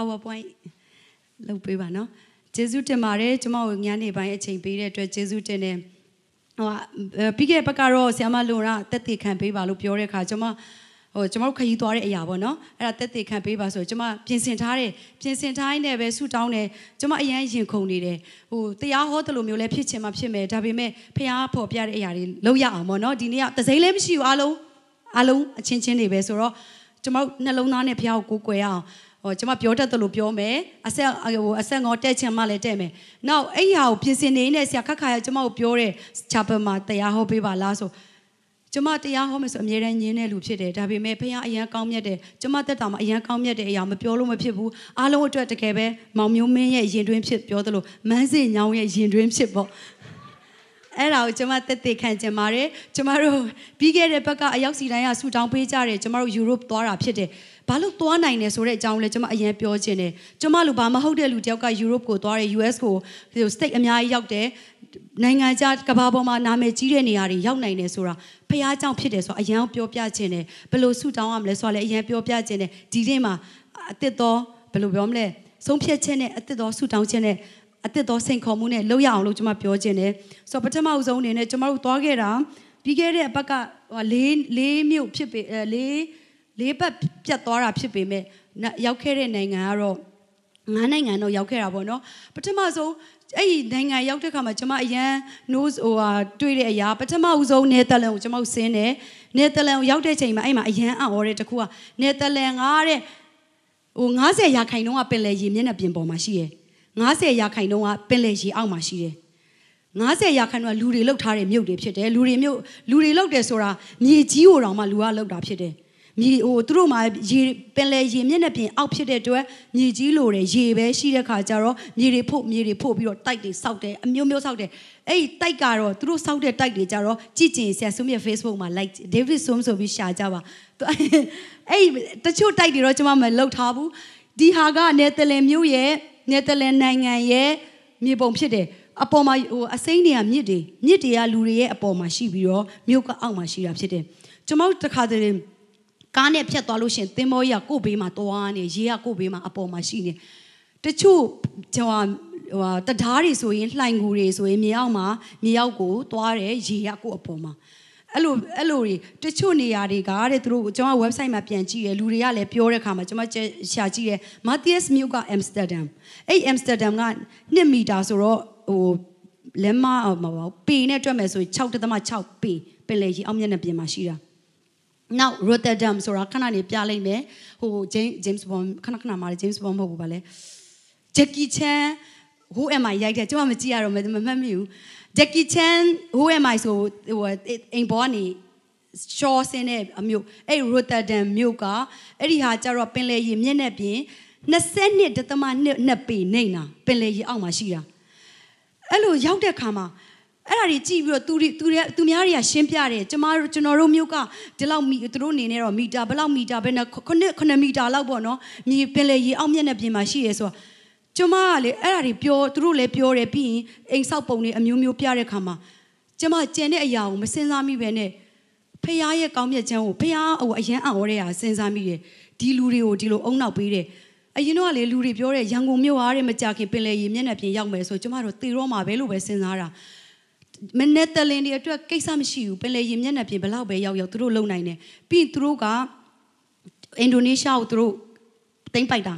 PowerPoint လုပ်ပေးပါနော်ကျေးဇူးတင်ပါတယ်ကျမတို့ညနေပိုင်းအချိန်ပေးတဲ့အတွက်ကျေးဇူးတင်တယ်ဟိုဟာပြီးခဲ့တဲ့ဘက်ကတော့ဆီယမလွန်ရတက်တည်ခံပေးပါလို့ပြောတဲ့အခါကျမဟိုကျမတို့ခရီးသွားတဲ့အရာပေါ့နော်အဲ့ဒါတက်တည်ခံပေးပါဆိုကျမပြင်ဆင်ထားတယ်ပြင်ဆင်ထားရင်လည်းပဲဆူတောင်းတယ်ကျမအရန်ရင်ခုန်နေတယ်ဟိုတရားဟောတယ်လို့မျိုးလည်းဖြစ်ချင်မှဖြစ်မယ်ဒါပေမဲ့ဖះဖော်ပြတဲ့အရာတွေလုပ်ရအောင်ပေါ့နော်ဒီနေ့ကတစိမ့်လည်းမရှိဘူးအားလုံးအားလုံးအချင်းချင်းတွေပဲဆိုတော့ကျမတို့နှလုံးသားနဲ့ဖះကိုကိုးကွယ်အောင် ဟိုကျွန်မပြောတတ်တယ်လို့ပြောမယ်အဆက်ဟိုအဆက်ငေါတက်ချင်မှလည်းတက်မယ်နောက်အဲ့ဟာကိုပြင်ဆင်နေတဲ့ဆရာခက်ခါရကျွန်မကိုပြောတဲ့ချာပယ်မှာတရားဟောပေးပါလားဆိုကျွန်မတရားဟောမယ်ဆိုအမြဲတမ်းညင်းတဲ့လူဖြစ်တယ်ဒါပေမဲ့ဖခင်အရန်ကောင်းမြတ်တယ်ကျွန်မတက်တာမှာအရန်ကောင်းမြတ်တဲ့အရာမပြောလို့မဖြစ်ဘူးအားလုံးအတွက်တကယ်ပဲမောင်မျိုးမင်းရဲ့ရင်တွင်းဖြစ်ပြောသလိုမန်းစင်ညောင်းရဲ့ရင်တွင်းဖြစ်ပေါ့အဲ့ဒါကိုကျွန်မတက်တက်ခံကြပါတယ်ကျွန်မတို့ပြီးခဲ့တဲ့ဘက်ကအရောက်စီတိုင်းကဆူတောင်းပေးကြတယ်ကျွန်မတို့ယူရိုပသွားတာဖြစ်တယ် ဘာလို့သွားနိုင်လဲဆိုတဲ့အကြောင်းလဲကျွန်မအရင်ပြောချင်တယ်ကျွန်မလူဘာမဟုတ်တဲ့လူတယောက်ကယူရိုပကိုသွားတယ် US ကိုဟို state အများကြီးရောက်တယ်နိုင်ငံခြားကမ္ဘာပေါ်မှာနာမည်ကြီးတဲ့နေရာတွေရောက်နိုင်တယ်ဆိုတာဖះเจ้าဖြစ်တယ်ဆိုအရင်ပြောပြချင်တယ်ဘယ်လိုဆူတောင်းရမလဲဆိုတာလည်းအရင်ပြောပြချင်တယ်ဒီနေ့မှာအစ်စ်တော်ဘယ်လိုပြောမလဲဆုံးဖြတ်ချက်နဲ့အစ်စ်တော်ဆူတောင်းချက်နဲ့အစ်စ်တော်စိန်ခေါ်မှုနဲ့လုပ်ရအောင်လို့ကျွန်မပြောချင်တယ်ဆိုတော့ပထမအဆုံးအနေနဲ့ကျွန်တော်တို့သွားခဲ့တာပြီးခဲ့တဲ့အပတ်ကလေးလေးမြို့ဖြစ်ပေလေး လေးပတ်ပြတ်သွားတာဖြစ်ပေမဲ့ရောက်ခဲ့တဲ့နိုင်ငံကတော့ငါးနိုင်ငံတော့ရောက်ခဲ့တာပေါ့နော်ပထမဆုံးအဲ့ဒီနိုင်ငံရောက်တဲ့ခါမှာကျွန်မအရန် nose ဟိုဟာတွေ့တဲ့အရာပထမဦးဆုံးနယ်သာလန်ကိုကျွန်မဆင်းတယ်နယ်သာလန်ကိုရောက်တဲ့ချိန်မှာအဲ့မှာအရန်အံ့ဩတဲ့တခုကနယ်သာလန်ကတဲ့ဟို90ရာခိုင်နှုန်းကပင်လယ်ရေမျက်နှာပြင်ပေါ်မှာရှိတယ်90ရာခိုင်နှုန်းကပင်လယ်ရေအောက်မှာရှိတယ်90ရာခိုင်နှုန်းကလူတွေလောက်ထားတဲ့မြို့တွေဖြစ်တယ်လူတွေမြို့လူတွေလောက်တယ်ဆိုတာမြေကြီးကိုတောင်မှလူကလောက်တာဖြစ်တယ် မြေဟိုသူတို့မှာရေပင်လေရေမျက်နှာပြင်အောက်ဖြစ်တဲ့အတွက်မြေကြီးလိုတယ်ရေပဲရှိတဲ့ခါကျတော့မြေတွေဖို့မြေတွေဖို့ပြီးတော့တိုက်တွေစောက်တယ်အမျိုးမျိုးစောက်တယ်အဲ့ဒီတိုက်ကတော့သူတို့စောက်တဲ့တိုက်တွေကျတော့ကြည့်ကျင်ဆရာဆုမြတ် Facebook မှာ like David Sum ဆိုပြီးရှာကြပါအဲ့တချို့တိုက်တွေတော့ကျွန်မမလောက်ထားဘူးဒီဟာကနယ်သာလန်မြို့ရဲ့နယ်သာလန်နိုင်ငံရဲ့မြေပုံဖြစ်တယ်အပေါ်မှာဟိုအစိမ့်တွေကမြစ်တွေမြစ်တွေကလူတွေရဲ့အပေါ်မှာရှိပြီးတော့မြို့ကအောက်မှာရှိတာဖြစ်တယ်ကျွန်တော်တခါတည်း ကားနဲ့ဖြတ်သွားလို့ရှင်သင်္ဘောကြီးကကို့ဘေးမှာတွားနေရေကကို့ဘေးမှာအပေါ်မှာရှိနေတချို့ဟိုဟိုတဓားတွေဆိုရင်လှိုင်ကူတွေဆိုရင်မြေအောက်မှာမြေအောက်ကိုတွားတယ်ရေကကို့အပေါ်မှာအဲ့လိုအဲ့လိုတွေတချို့နေရာတွေကတဲ့သူတို့ကျွန်တော် website မှာပြန်ကြည့်ရလူတွေကလည်းပြောတဲ့ခါမှာကျွန်မရှာကြည့်ရ Matthias မြို့က Amsterdam အဲ့ Amsterdam က2မီတာဆိုတော့ဟိုလက်မမပေါ့ပေနဲ့တွက်မယ်ဆိုရင်6.6ပေပင်လေကြီးအောက်မျက်နှာပြင်မှာရှိတာ နောက် Rotterdam ဆိုတာခဏနေပြလိုက်မယ်ဟို James James Bond ခဏခဏမှာ James Bond မဟုတ်ဘူးဗာလဲ Jackie Chan Who am I ရိုက်တယ်ကျွန်မမကြည့်ရတော့မမှတ်မိဘူး Jackie Chan Who am I ဆိုဟိုအိမ်ပေါ်ကနေ shore ဆင်းတဲ့အမျိုးအဲ့ Rotterdam မြို့ကအဲ့ဒီဟာကျတော့ပင်လယ်ရေမျက်နှာပြင်22.2နှစ်ပေနေတာပင်လယ်ရေအောက်မှာရှိတာအဲ့လိုရောက်တဲ့ခါမှာ အဲ့ဒါတွေကြည့်ပြီးတော့သူတွေသူတွေသူများတွေကရှင်းပြတယ်ကျမတို့ကျွန်တော်တို့မျိုးကဒီလောက်မီသူတို့အနေနဲ့တော့မီတာဘယ်လောက်မီတာဘယ်နဲ့9 9မီတာလောက်ပေါ့နော်မြေပင်လေရေအောက်မျက်နှာပြင်မှာရှိရဲဆိုတော့ကျမကလေအဲ့ဒါတွေပြောသူတို့လည်းပြောတယ်ပြီးရင်အိမ်ဆောက်ပုံတွေအမျိုးမျိုးပြတဲ့ခါမှာကျမကြံတဲ့အရာကိုမစင်စားမိပဲနဲ့ဖះရဲ့ကောင်းမြတ်ချမ်းကိုဖះဟိုအရန်အံ့ဩတဲ့ဟာစဉ်းစားမိတယ်ဒီလူတွေကိုဒီလိုအုံနောက်ပေးတယ်အရင်တော့လေလူတွေပြောတဲ့ရန်ကုန်မြို့အားတဲ့မကြခင်ပင်လေရေမျက်နှာပြင်ရောက်မယ်ဆိုကျမတို့သေတော့မှာပဲလို့ပဲစဉ်းစားတာ မနက်တလင်တွေအတွက်ကိစ္စမရှိဘူးပင်လေရင်မျက်နှာပြင်ဘလောက်ပဲရောက်ရောက်သူတို့လုံနိုင်တယ်ပြီးသူတို့ကအင်ဒိုနီးရှားကိုသူတို့သိမ့်ပိုက်တာ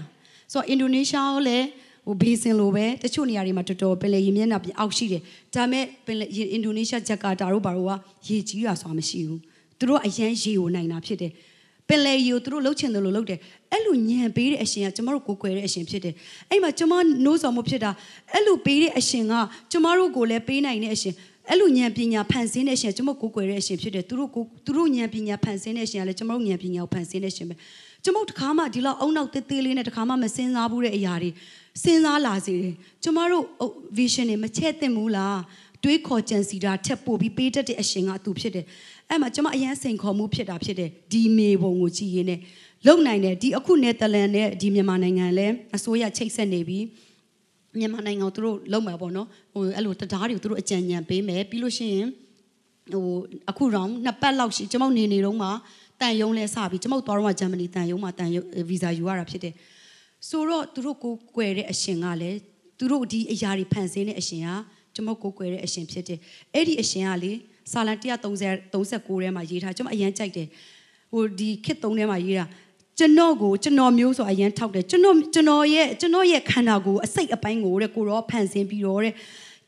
ဆိုတော့အင်ဒိုနီးရှားကိုလည်းဟိုဘေးစင်လိုပဲတချို့နေရာတွေမှာတော်တော်ပင်လေရင်မျက်နှာပြင်အောက်ရှိတယ်ဒါမဲ့ပင်လေအင်ဒိုနီးရှားဂျကာတာတို့ဘာလို့ကရေကြီးတာဆိုတာမရှိဘူးသူတို့အရန်ရေကိုနိုင်တာဖြစ်တယ်ပင်လေယူသူတို့လှုပ်ချင်တယ်လို့လှုပ်တယ်အဲ့လိုညံပေးတဲ့အရှင်ကကျမတို့ကိုကိုွယ်တဲ့အရှင်ဖြစ်တယ်အဲ့မှာကျမနိုးစော်မှုဖြစ်တာအဲ့လိုပေးတဲ့အရှင်ကကျမတို့ကိုလည်းပေးနိုင်တဲ့အရှင် အဲ့လိုဉာဏ်ပညာဖန်ဆင်းတဲ့အရှင်ကျွန်မကိုကိုွယ်တဲ့အရှင်ဖြစ်တယ်သူတို့ကိုသူတို့ဉာဏ်ပညာဖန်ဆင်းတဲ့အရှင်ကလည်းကျွန်မတို့ဉာဏ်ပညာကိုဖန်ဆင်းတဲ့အရှင်ပဲကျွန်မတို့တခါမှဒီလောက်အုံနောက်သေးသေးလေးနဲ့တခါမှမစင်စားဘူးတဲ့အရာတွေစဉ်းစားလာစေတယ်ကျွန်မတို့ vision တွေမချက်သင့်ဘူးလားတွေးခေါ်ကြံစီတာထက်ပိုပြီးပေးတတ်တဲ့အရှင်ကသူဖြစ်တယ်အဲ့မှာကျွန်မအရန်စိန်ခေါ်မှုဖြစ်တာဖြစ်တယ်ဒီမေပုံကိုကြည်ရင်းနဲ့လုံနိုင်တယ်ဒီအခုနယ်သာလန်နဲ့ဒီမြန်မာနိုင်ငံလည်းအစိုးရချိတ်ဆက်နေပြီး မြန်မာနိုင်ငံကိုသူတို့လုံမှာပေါ့နော်ဟိုအဲ့လိုတရားတွေကိုသူတို့အကြံဉာဏ်ပေးမယ်ပြီးလို့ရှိရင်ဟိုအခုတော့နှစ်ပတ်လောက်ရှိကျွန်မနေနေတော့မှတန်ယုံလဲစပြီးကျွန်မသွားတော့ဂျာမနီတန်ယုံမှာတန်ယုံဗီဇာယူရတာဖြစ်တယ်ဆိုတော့သူတို့ကိုကွယ်တဲ့အရှင်ကလည်းသူတို့ဒီအရာတွေဖန်ဆင်းတဲ့အရှင်ကကျွန်မကိုကွယ်တဲ့အရှင်ဖြစ်တယ်အဲ့ဒီအရှင်ကလေစာလံ130 39ထဲမှာရေးထားကျွန်မအရန်ကြိုက်တယ်ဟိုဒီခစ်သုံးထဲမှာရေးတာ ကျွန်တော်ကိုကျွန်တော်မျိုးဆိုအရန်ထောက်တယ်ကျွန်တော်ကျွန်တော်ရဲ့ကျွန်တော်ရဲ့ခန္ဓာကိုယ်အစိတ်အပိုင်းကိုတဲ့ကိုရောဖန်ဆင်းပြီးတော့တဲ့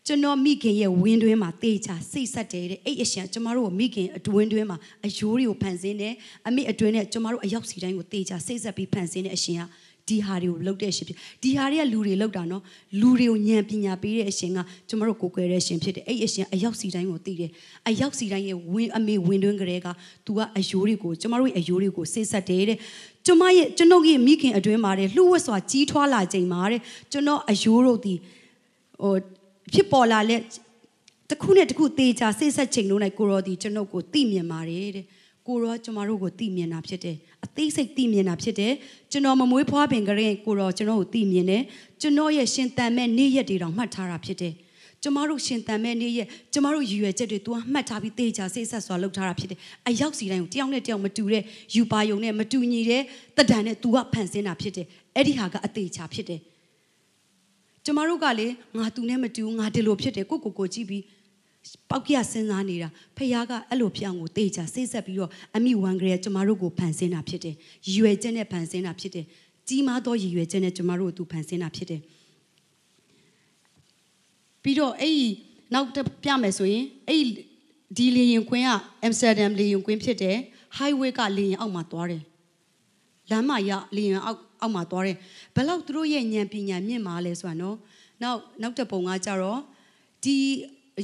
ကျွန်တော်မိခင်ရဲ့ဝင်းတွင်းမှာတေချာစိတ်ဆက်တယ်တဲ့အဲ့အရှင်ကျမတို့မိခင်အတွင်းတွင်းမှာအယိုးတွေကိုဖန်ဆင်းတယ်အမိအတွင်းနဲ့ကျမတို့အရောက်စီတိုင်းကိုတေချာစိတ်ဆက်ပြီးဖန်ဆင်းတဲ့အရှင်ကဒီဟာတွေကိုလှုပ်တဲ့အရှင်ဖြစ်ဒီဟာတွေကလူတွေလှုပ်တာနော်လူတွေကိုဉာဏ်ပညာပေးတဲ့အရှင်ကကျမတို့ကိုယ်ကွယ်တဲ့အရှင်ဖြစ်တယ်အဲ့အရှင်အရောက်စီတိုင်းကိုသိတယ်အရောက်စီတိုင်းရဲ့ဝင်းအမေဝင်းတွင်းကလေးက तू ကအယိုးတွေကိုကျမတို့ရဲ့အယိုးတွေကိုစိတ်ဆက်တယ်တဲ့ ကျမရဲ့ကျွန်ုပ်ရဲ့မိခင်အတွင်းမှာတဲ့လှုပ်ဝက်စွာကြီးထွားလာချိန်မှာတဲ့ကျွန်တော်အယိုးတို့ဒီဟိုဖြစ်ပေါ်လာလက်တစ်ခုနဲ့တစ်ခုတေချာစိတ်ဆက်ချိန်လုံးလိုက်ကိုရောဒီကျွန်ုပ်ကိုသိမြင်ပါတယ်တဲ့ကိုရောကျမတို့ကိုသိမြင်တာဖြစ်တယ်အသေးစိတ်သိမြင်တာဖြစ်တယ်ကျွန်တော်မမွေးဖွားပင်ကလေးကိုရောကျွန်တော်ကိုသိမြင်တယ်ကျွန်တော်ရဲ့ရှင်တန်မဲ့နေ့ရက်တွေတောင်မှတ်ထားတာဖြစ်တယ် ကျမတို့ရှင်တန်မဲ့နေ့ရက်ကျမတို့ရည်ရွယ်ချက်တွေ तू မှတ်ထားပြီးတေချာစိတ်ဆက်စွာလုပ်ထားတာဖြစ်တယ်အရောက်စီတိုင်းကိုတယောက်နဲ့တယောက်မတူတဲ့ယူပါယုံနဲ့မတူညီတဲ့တဒံနဲ့ तू ကဖန်ဆင်းတာဖြစ်တယ်အဲ့ဒီဟာကအသေးချာဖြစ်တယ်ကျမတို့ကလေငါသူနဲ့မတူငါဒီလိုဖြစ်တယ်ကိုကိုကိုကြည့်ပြီးပောက်ကြစဉ်းစားနေတာဖခင်ကအဲ့လိုပြောင်းကိုတေချာစိတ်ဆက်ပြီးတော့အမိဝမ်ကလေးကျမတို့ကိုဖန်ဆင်းတာဖြစ်တယ်ရည်ရွယ်ချက်နဲ့ဖန်ဆင်းတာဖြစ်တယ်ကြီးမားသောရည်ရွယ်ချက်နဲ့ကျမတို့ကိုသူဖန်ဆင်းတာဖြစ်တယ် ပြီးတော့အဲ့ဒီနောက်တစ်ပြမယ်ဆိုရင်အဲ့ဒီလေရင်ကွင်းကအမ်စတာဒမ်လေရင်ကွင်းဖြစ်တယ် highway ကလေရင်အောက်မှာသွားတယ်လမ်းမရလေရင်အောက်အောက်မှာသွားတယ်ဘယ်လောက်သူတို့ရဲ့ဉာဏ်ပညာမြင့်မာလဲဆိုတာနော်နောက်နောက်တစ်ပုံကကြတော့ဒီ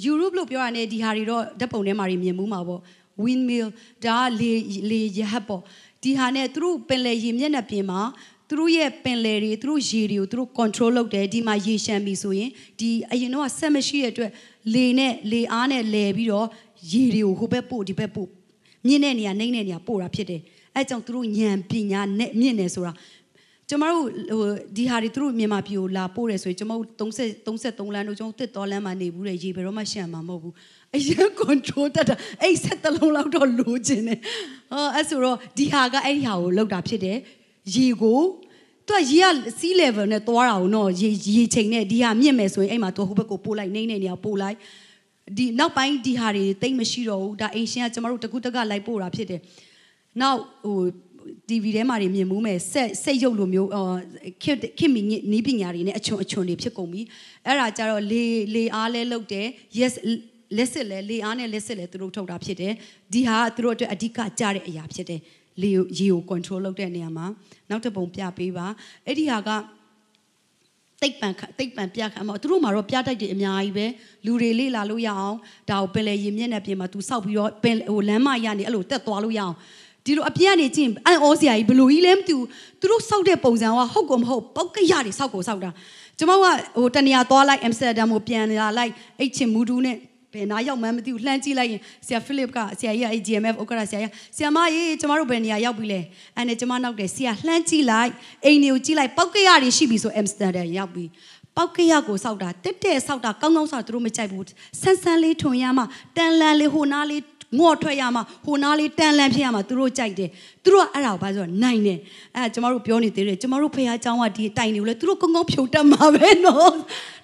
ယူရိုပလို့ပြောရတဲ့ဒီဟာတွေတော့ဓာတ်ပုံထဲမှာမြင်မှုမှာပေါ့ windmill ဒါလေလေရဟတ်ပေါ့ဒီဟာနဲ့သူတို့ပင်လယ်ရေမျက်နှာပြင်မှာ သူတို့ရဲ့ပင်လယ်တွေသူတို့ရေတွေကိုသူတို့ control လုပ်တယ်ဒီမှာရေရှမ်းပြီဆိုရင်ဒီအရင်တော့ဆက်မရှိတဲ့အတွက်လေနဲ့လေအားနဲ့လဲပြီးတော့ရေတွေကိုဟိုဘက်ပို့ဒီဘက်ပို့မြင့်တဲ့နေရာနှိမ့်တဲ့နေရာပို့တာဖြစ်တယ်အဲကြောင့်သူတို့ဉာဏ်ပညာနဲ့မြင့်နေဆိုတာကျမတို့ဟိုဒီဟာတွေသူတို့မြန်မာပြည်ကိုလာပို့တယ်ဆိုရင်ကျမတို့30 33လမ်းတို့ကျမတို့တစ်တော်လမ်းမှာနေဘူးတဲ့ရေဘယ်တော့မှရှံမှာမဟုတ်ဘူးအရင် control တတ်တာအဲ့ဆက်တလုံးလောက်တော့လိုချင်တယ်ဟောအဲ့ဆိုတော့ဒီဟာကအဲ့ဒီဟာကိုလောက်တာဖြစ်တယ် ရေကိုသူကရေက sea level နဲ့သွားတာကိုနော်ရေရေချိန်နဲ့ဒီဟာမြင့်မယ်ဆိုရင်အဲ့မှာသူဟိုဘက်ကိုပို့လိုက်နှိမ့်နေနေအောင်ပို့လိုက်ဒီနောက်ပိုင်းဒီဟာတွေတိတ်မရှိတော့ဘူးဒါအင်ရှင်ကကျမတို့တကူတကလိုက်ပို့တာဖြစ်တယ်နောက်ဟို TV ထဲမှာတွေမြင်မှုမဲ့ဆက်စိတ်ရုပ်လိုမျိုးအော်ခင်ခင်မီနီးပညာတွေနဲ့အချွန်အချွန်တွေဖြစ်ကုန်ပြီအဲ့ဒါကြတော့လေလေအားလဲလုတ်တယ် yes လက်စစ်လဲလေအားနဲ့လက်စစ်လဲသူတို့ထုတ်တာဖြစ်တယ်ဒီဟာသူတို့အတွက်အဓိကကြတဲ့အရာဖြစ်တယ် လေရေကို control လုပ်တဲ့နေရာမှာနောက်တစ်ပုံပြပေးပါအဲ့ဒီဟာကတိတ်ပံတိတ်ပံပြခံမှာသူတို့မှာတော့ပြတိုက်တွေအများကြီးပဲလူတွေလေ့လာလို့ရအောင်ဒါကိုပင်လေရင်မျက်နှာပြင်မှာသူစောက်ပြီးတော့ပင်ဟိုလမ်းမရနေအဲ့လိုတက်သွားလို့ရအောင်ဒီလိုအပြည့်ကနေကျင့်အန်ဩစရာကြီးဘလို့ကြီးလဲမသိဘူးသူတို့စောက်တဲ့ပုံစံကဟုတ်ကောမဟုတ်ပောက်ကရတွေစောက်ကိုစောက်တာကျွန်မကဟိုတနေရာသွားလိုက်အမ်စတာဒမ်ကိုပြန်လာလိုက်အိတ်ချင်မူဒူးနဲ့ ဘယ်နာရောက်မှန်းမသိဘူးလှမ်းကြည့်လိုက်ရင်ဆရာဖိလစ်ကဆရာကြီးက GMF ဥက္ကရာဆရာကြီးဆရာမကြီးကျမတို့ဘယ်နေရာရောက်ပြီလဲအဲ့နဲ့ကျမနောက်တယ်ဆရာလှမ်းကြည့်လိုက်အိမ်တွေကိုကြည့်လိုက်ပောက်ကရတွေရှိပြီဆိုအမ်စတာဒမ်ရောက်ပြီပောက်ကရကိုစောက်တာတက်တက်စောက်တာကောင်းကောင်းစောက်သူတို့မကြိုက်ဘူးဆန်းဆန်းလေးထွန်ရမှတန်လန်လေးဟိုနားလေးငေါ့ထွက်ရမှာဟိုနားလေးတန်လန့်ဖြစ်ရမှာသူတို့ကြိုက်တယ်သူတို့ကအဲ့ဒါကိုဘာဆိုတော့နိုင်တယ်အဲ့ဒါကျမတို့ပြောနေသေးတယ်ကျမတို့ဖခင်เจ้าကဒီတိုင်နေလို့သူတို့ကောင်းကောင်းဖြုတ်တတ်မှာပဲနော်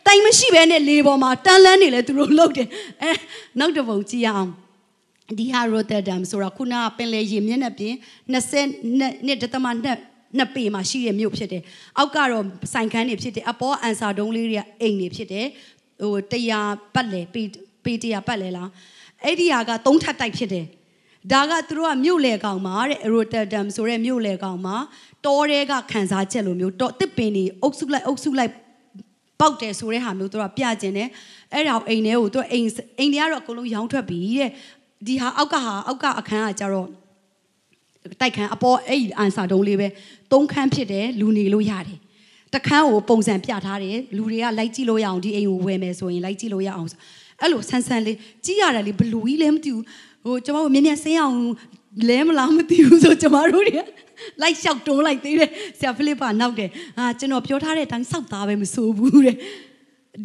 တိုင်မရှိဘဲနဲ့လေပေါ်မှာတန်လန့်နေလဲသူတို့လုပ်တယ်အဲနောက်တစ်ပုံကြည့်ရအောင်ဒီဟာရိုတာဒမ်ဆိုတာခုနကပင်လေရေမျက်နှာပြင်20နှစ်တသမနှစ်နှစ်ပေမှာရှိတဲ့မြို့ဖြစ်တယ်။အောက်ကတော့စိုင်ခန်းတွေဖြစ်တယ်။အပေါ်အန်ဆာဒုံးလေးတွေကအိမ်တွေဖြစ်တယ်။ဟိုတရားပတ်လေပေပေတရားပတ်လေလား။အဲ့ဒီဟာကသုံးထပ်တိုက်ဖြစ်တယ်ဒါကသူတို့ကမြို့လေကောင်မှာတဲ့ရိုတာဒမ်ဆိုတဲ့မြို့လေကောင်မှာတောတဲကခန်းစားချက်လိုမျိုးတော့တစ်ပင်တွေအုပ်စုလိုက်အုပ်စုလိုက် ပေါက်တယ်ဆိုတဲ့ဟာမျိုးသူတို့ကပြကျင်တယ်အဲ့ဒါအိမ်ထဲကိုသူအိမ်အိမ်တွေကတော့အကုန်လုံးရောင်းထွက်ပြီတဲ့ဒီဟာအောက်ကဟာအောက်ကအခန်းကကြတော့တိုက်ခန်းအပေါ်အဲ့အန်စာတုံးလေးပဲသုံးခန်းဖြစ်တယ်လူနေလို့ရတယ်တခန်းကိုပုံစံပြထားတယ်လူတွေကလိုက်ကြည့်လို့ရအောင်ဒီအိမ်ကိုဝယ်မယ်ဆိုရင်လိုက်ကြည့်လို့ရအောင်အဲ့လိုဆန်းဆန်းလေးကြီးရတယ်လေဘလူကြီးလည်းမသိဘူးဟိုကျမတို့မြင်မြန်ဆင်းအောင် လဲမလားမသိဘူးဆိုကျမတို့တွေလိုက်လျှောက်တွန်းလိုက်သေးတယ်ဆရာဖိလစ်ပါနောက်တယ်ဟာကျွန်တော်ပြောထားတဲ့အတိုင်းစောက်သားပဲမဆိုးဘူးတဲ့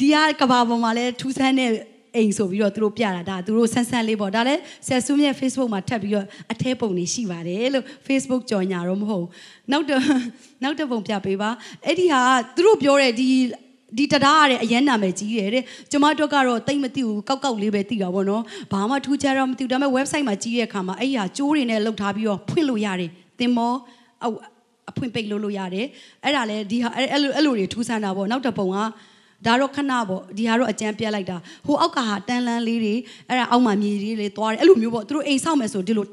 ဒီကကဘာပေါ်မှာလဲထူးဆန်းတဲ့အိမ်ဆိုပြီးတော့သူတို့ပြတာဒါသူတို့ဆန်းဆန်းလေးပေါ့ဒါလည်းဆယ်စုမြတ် Facebook မှာထပ်ပြီးတော့အထဲပုံတွေရှိပါတယ်လို့ Facebook ကြော်ညာတော့မဟုတ်ဘူးနောက်တော့နောက်တစ်ပုံပြပေးပါအဲ့ဒီဟာသူတို့ပြောတဲ့ဒီ ဒီတရားရတဲ့အရန်နာမယ်ကြီးရတဲ့ကျမတို့ကတော့တိတ်မသိဘူးကောက်ကောက်လေးပဲသိတာပေါ့နော်ဘာမှထူးခြားတော့မသိဘူးဒါပေမဲ့ website မှာကြီးရဲ့အခါမှာအဲ့ဒီဟာကျိုးတွေနဲ့လောက်ထားပြီးတော့ဖွင့်လို့ရတယ်သင်မောအဖွင့်ပိတ်လို့လို့ရတယ်အဲ့ဒါလည်းဒီဟာအဲ့လိုအဲ့လိုတွေထူးဆန်းတာပေါ့နောက်တစ်ပုံကဒါတော့ခဏပေါ့ဒီဟာတော့အကြမ်းပြက်လိုက်တာဟိုအောက်ကဟာတန်းလန်းလေးတွေအဲ့ဒါအောက်မှာမြေကြီးလေးသွားတယ်အဲ့လိုမျိုးပေါ့သူတို့အိမ်ဆောက်မယ်ဆိုဒီလို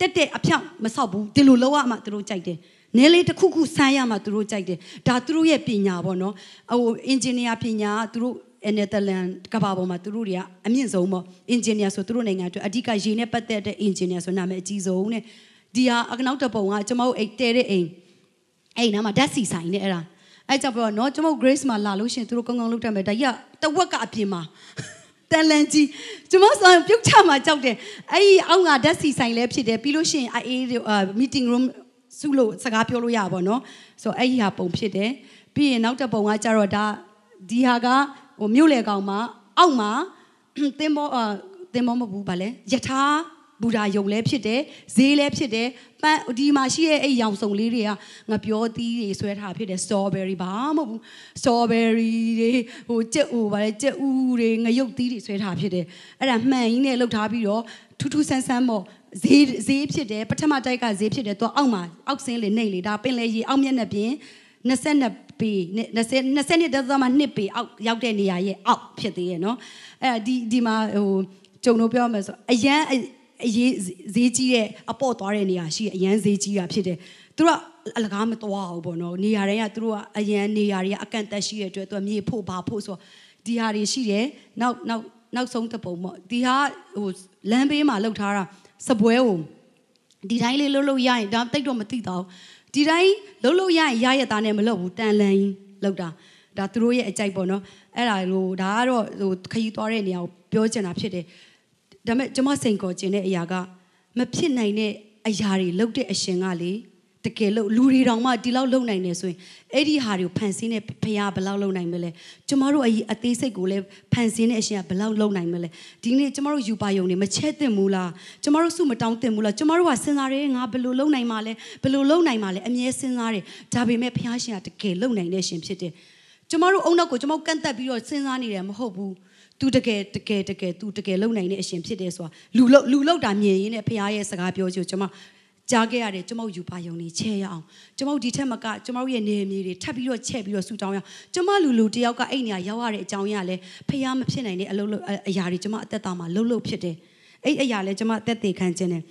တက်တက်အဖြောင့်မဆောက်ဘူးဒီလိုလောက်ရမှသူတို့ကြိုက်တယ် နဲလေးတစ်ခုခုဆန်းရမှသူတို့ကြိုက်တယ်ဒါသူတို့ရဲ့ပညာပေါ့နော်ဟိုအင်ဂျင်နီယာပညာသူတို့နယ်သာလန်ကဘာပေါ်မှာသူတို့တွေကအမြင့်ဆုံးပေါ့အင်ဂျင်နီယာဆိုသူတို့နိုင်ငံအတွက်အဓိကရေနဲ့ပတ်သက်တဲ့အင်ဂျင်နီယာဆိုနာမည်အကြီးဆုံးနဲ့ဒီဟာအနောက်တပုံကကျွန်မတို့အိတ်တဲတဲ့အိမ်အဲ့နားမှာဓာတ်စီဆိုင်နဲ့အဲ့ဒါအဲ့ကြောင့်ပြောတော့ကျွန်မ Grace မှာလာလို့ရှင်သူတို့ကောင်းကောင်းလုပ်တတ်မယ်ဒါကြီးကတဝက်ကအပြင်မှာတန်လန်ကြီးကျွန်မဆောင်ပြုတ်ချမှာကြောက်တယ်အဲ့ဒီအောက်ကဓာတ်စီဆိုင်လည်းဖြစ်တယ်ပြီးလို့ရှိရင်အေး meeting room စုလို့စကားပြောလို့ရပါတော့ဆိုတော့အဲ့ဒီဟာပုံဖြစ်တယ်ပြီးရင်နောက်တစ်ပုံကကြတော့ဒါဒီဟာကဟိုမြို့လေကောင်မှာအောက်မှာသင်္ဘောသင်္ဘောမဟုတ်ဘူးဗာလဲယထာဘူဓာယုံလည်းဖြစ်တယ်ဈေးလည်းဖြစ်တယ်ပန်းဒီမှာရှိတဲ့အဲ့ရောင်စုံလေးတွေကငါပြောသီးတွေဆွဲထားဖြစ်တယ် strawberry ဘာမဟုတ်ဘူး strawberry တွေဟိုကြက်ဥဗာလဲကြက်ဥတွေငရုတ်သီးတွေဆွဲထားဖြစ်တယ်အဲ့ဒါမှန်ကြီးနဲ့လှုပ်ထားပြီးတော့ထူးထူးဆန်းဆန်းပေါ့ ဈေးဈေးဖြစ်တယ်ပထမတိုက်ကဈေးဖြစ်တယ်သူအောက်မှာအောက်ဆင်းလေနှိမ့်လေဒါပင်လေကြီးအောက်မျက်နှာပြင်22ပေ20 20တက်သမ2ပေအောက်ရောက်တဲ့နေရာရဲ့အောက်ဖြစ်သေးရဲ့နော်အဲဒီဒီမှာဟိုဂျုံတို့ပြောမယ်ဆိုအရန်အရေးဈေးကြီးတဲ့အပေါ့သွားတဲ့နေရာရှိအရန်ဈေးကြီးတာဖြစ်တယ်သူကအလကားမသွားဘူးပေါ့နော်နေရာတိုင်းကသူတို့ကအရန်နေရာတွေကအကန့်တက်ရှိတဲ့အတွက်သူကမြေဖို့ဘာဖို့ဆိုဒီဟာတွေရှိတယ်နောက်နောက်နောက်ဆုံးတစ်ပုံပေါ့ဒီဟာဟိုလမ်းဘေးမှာလောက်ထားတာ စပွဲကိုဒီတိုင်းလေးလှုပ်လို့ရရင်ဒါတိတ်တော့မသိတော့ဒီတိုင်းလှုပ်လို့ရရင်ရရတာနဲ့မလုပ်ဘူးတန်လန်လောက်တာဒါသူတို့ရဲ့အကြိုက်ပေါ့နော်အဲ့ဒါဟိုဒါကတော့ဟိုခရီးသွားတဲ့နေရာကိုပြောချင်တာဖြစ်တယ်ဒါပေမဲ့ကျွန်မစိန်ခေါ်ခြင်းတဲ့အရာကမဖြစ်နိုင်တဲ့အရာတွေလုပ်တဲ့အရှင်ကလေ တကယ်လို့လူတွေတောင်မှဒီလောက်လုံနိုင်နေဆိုရင်အဲ့ဒီဟာတွေကိုဖန်ဆင်းတဲ့ဖခင်ဘယ်လောက်လုံနိုင်မလဲကျမတို့အကြီးအသေးစိတ်ကိုလည်းဖန်ဆင်းတဲ့အရှင်ကဘယ်လောက်လုံနိုင်မလဲဒီနေ့ကျမတို့ယူပါယုံနေမချက်သင့်ဘူးလားကျမတို့စုမတောင်းသင့်ဘူးလားကျမတို့ကစဉ်းစားတယ်ငါဘယ်လိုလုံနိုင်မှာလဲဘယ်လိုလုံနိုင်မှာလဲအမြဲစဉ်းစားတယ်ဒါပေမဲ့ဖခင်ရှင်ကတကယ်လုံနိုင်တဲ့ရှင်ဖြစ်တယ်ကျမတို့အုံနောက်ကိုကျမတို့ကန့်တက်ပြီးတော့စဉ်းစားနေတယ်မဟုတ်ဘူးသူတကယ်တကယ်တကယ်သူတကယ်လုံနိုင်တဲ့အရှင်ဖြစ်တယ်ဆိုတာလူလုံလူလုံတာမြင်ရင်းနဲ့ဖခင်ရဲ့စကားပြောချင်ကျွန်မ ကြားခဲ့ရတယ်ကျွန်မယူပါယုံနေချဲရအောင်ကျွန်မဒီထက်မကကျွန်မရဲ့နေမြေတွေထပ်ပြီးတော့ချက်ပြီးတော့ဆူတောင်းရအောင်ကျွန်မလူလူတယောက်ကအဲ့နေရာရောက်ရတဲ့အကြောင်းရလဲဖះမဖြစ်နိုင်တဲ့အလုပ်အရာတွေကျွန်မအသက်တာမှာလှုပ်လှုပ်ဖြစ်တယ်အဲ့အရာလဲကျွန်မအသက်သေးခံခြင်းတယ်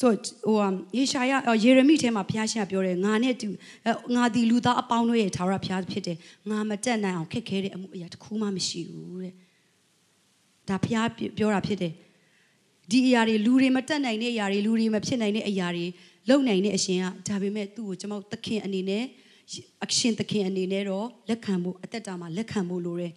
ဆိုဟိုယေရှာယယေရမိထဲမှာဘုရားရှင်ပြောတယ်ငါနဲ့တူငါဒီလူသားအပေါင်းတို့ရဲ့သာရဘုရားဖြစ်တယ်ငါမတက်နိုင်အောင်ခက်ခဲတဲ့အမှုအရာတစ်ခုမှမရှိဘူးတဲ့ဒါဘုရားပြောတာဖြစ်တယ် ဒီအရာတွေလူတွေမတက်နိုင်တဲ့အရာတွေလူတွေမဖြစ်နိုင်တဲ့အရာတွေလုံနိုင်တဲ့အရှင်ကဒါပေမဲ့သူ့ကိုကျွန်တော်သခင်အနေနဲ့အရှင်သခင်အနေနဲ့တော့လက်ခံဖို့အသက်တာမှာလက်ခံဖို့လိုတယ်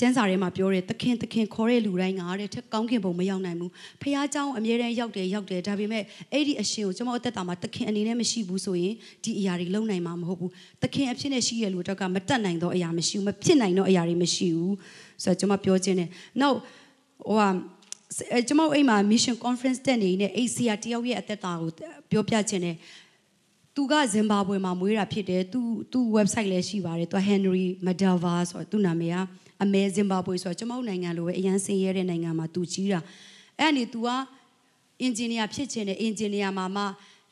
ကျမ်းစာထဲမှာပြောတယ်သခင်သခင်ခေါ်တဲ့လူတိုင်းကတဲ့ထက်ကောင်းခင်ပုံမရောက်နိုင်ဘူးဖះเจ้าအမြဲတမ်းရောက်တယ်ရောက်တယ်ဒါပေမဲ့အဲ့ဒီအရှင်ကိုကျွန်တော်အသက်တာမှာသခင်အနေနဲ့မရှိဘူးဆိုရင်ဒီအရာတွေလုံနိုင်မှာမဟုတ်ဘူးသခင်အဖြစ်နဲ့ရှိရလူတော့ကမတက်နိုင်တော့အရာမရှိဘူးမဖြစ်နိုင်တော့အရာတွေမရှိဘူး ဆိုတော့ကျွန်မပြောခြင်းတယ်နောက်ဟိုဟာကျွန်မအိမ်မှာ mission conference တက်နေနေ ACR တယောက်ရဲ့အသက်တာကိုပြောပြခြင်းတယ်သူကဇင်ဘာဘွေမှာမွေးတာဖြစ်တယ်သူသူ website လည်းရှိပါတယ်သူ Henry Madava ဆိုတော့သူနာမည်ကအမဲဇင်ဘာဘွေဆိုတော့ကျွန်မတို့နိုင်ငံလိုပဲအရန်ဆင်းရဲတဲ့နိုင်ငံမှာသူကြီးတာအဲ့ဒါနေ तू ကအင်ဂျင်နီယာဖြစ်ခြင်းနဲ့အင်ဂျင်နီယာမှာမှ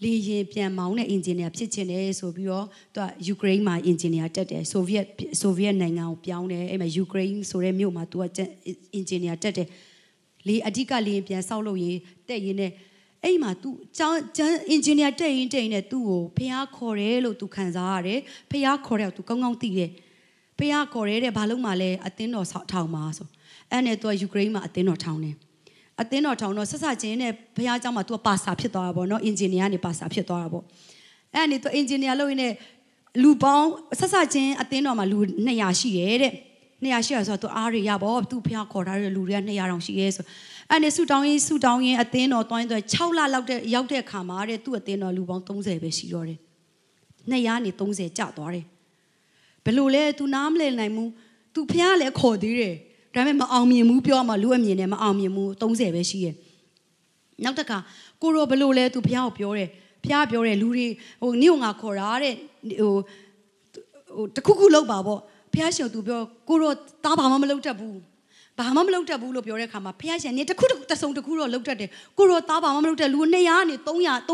လေရင်ပြန်မောင်းတဲ့အင်ဂျင်နီယာဖြစ်ခြင်းတယ်ဆိုပြီးတော့သူကယူကရိန်းမှာအင်ဂျင်နီယာတက်တယ်ဆိုဗီယက်ဆိုဗီယက်နိုင်ငံကိုပြောင်းတယ်အဲ့မှာယူကရိန်းဆိုတဲ့မြို့မှာသူကအင်ဂျင်နီယာတက်တယ်လေအဓိကလေရင်ပြန်ဆောက်လို့ရင်တက်ရင်နဲ့အဲ့မှာ तू ကျောင်းကျန်းအင်ဂျင်နီယာတက်ရင်တက်ရင်နဲ့သူ့ကိုဖះခေါ်တယ်လို့ तू ခံစားရတယ်ဖះခေါ်တယ် तू ကောင်းကောင်းသိတယ်ဖះခေါ်ရဲတဲ့ဘာလို့မှလဲအသင်းတော်ဆောက်ထောင်ပါဆိုအဲ့နဲ့သူကယူကရိန်းမှာအသင်းတော်ထောင်တယ် အသင်းတော်ထောင်တော့ဆက်ဆက်ချင်းနဲ့ဘုရားကျောင်းမှာသူကပါစာဖြစ်သွားတာပေါ့နော်အင်ဂျင်နီယာနေပါစာဖြစ်သွားတာပေါ့အဲ့နဲ့သူအင်ဂျင်နီယာလုပ်ရင်းနဲ့လူပေါင်းဆက်ဆက်ချင်းအသင်းတော်မှာလူ200ရှိရဲတဲ့200ရှိရဆိုတော့သူအားရရပေါ့သူဖះခေါ်ထားတဲ့လူတွေက200တောင်ရှိရဲဆိုအဲ့နဲ့ဆူတောင်းရင်ဆူတောင်းရင်အသင်းတော်တွိုင်းတွိုင်း6လလောက်တဲ့ရောက်တဲ့အခါမှာတဲ့သူ့အသင်းတော်လူပေါင်း30ပဲရှိတော့တယ်200နေ30ကျသွားတယ်ဘယ်လိုလဲ तू နားမလည်နိုင်ဘူးသူဖះလည်းခေါ်သေးတယ် ဒါပေမဲ့မအောင်မြင်ဘူးပြောမှလူအမြင်နဲ့မအောင်မြင်ဘူး30ပဲရှိရဲ့နောက်တစ်ခါကိုရောဘလို့လဲသူဖះကိုပြောတယ်ဖះပြောတယ်လူတွေဟိုမြို့ငါခေါ်တာတဲ့ဟိုဟိုတခုခုလောက်ပါပေါ့ဖះရှင်သူပြောကိုရောတားဘာမှမလုပ်တတ်ဘူးဘာမှမလုပ်တတ်ဘူးလို့ပြောတဲ့အခါမှာဖះရှင်နေတခုတခုတစုံတခုတော့လုပ်တတ်တယ်ကိုရောတားဘာမှမလုပ်တတ်လူ200ကနေ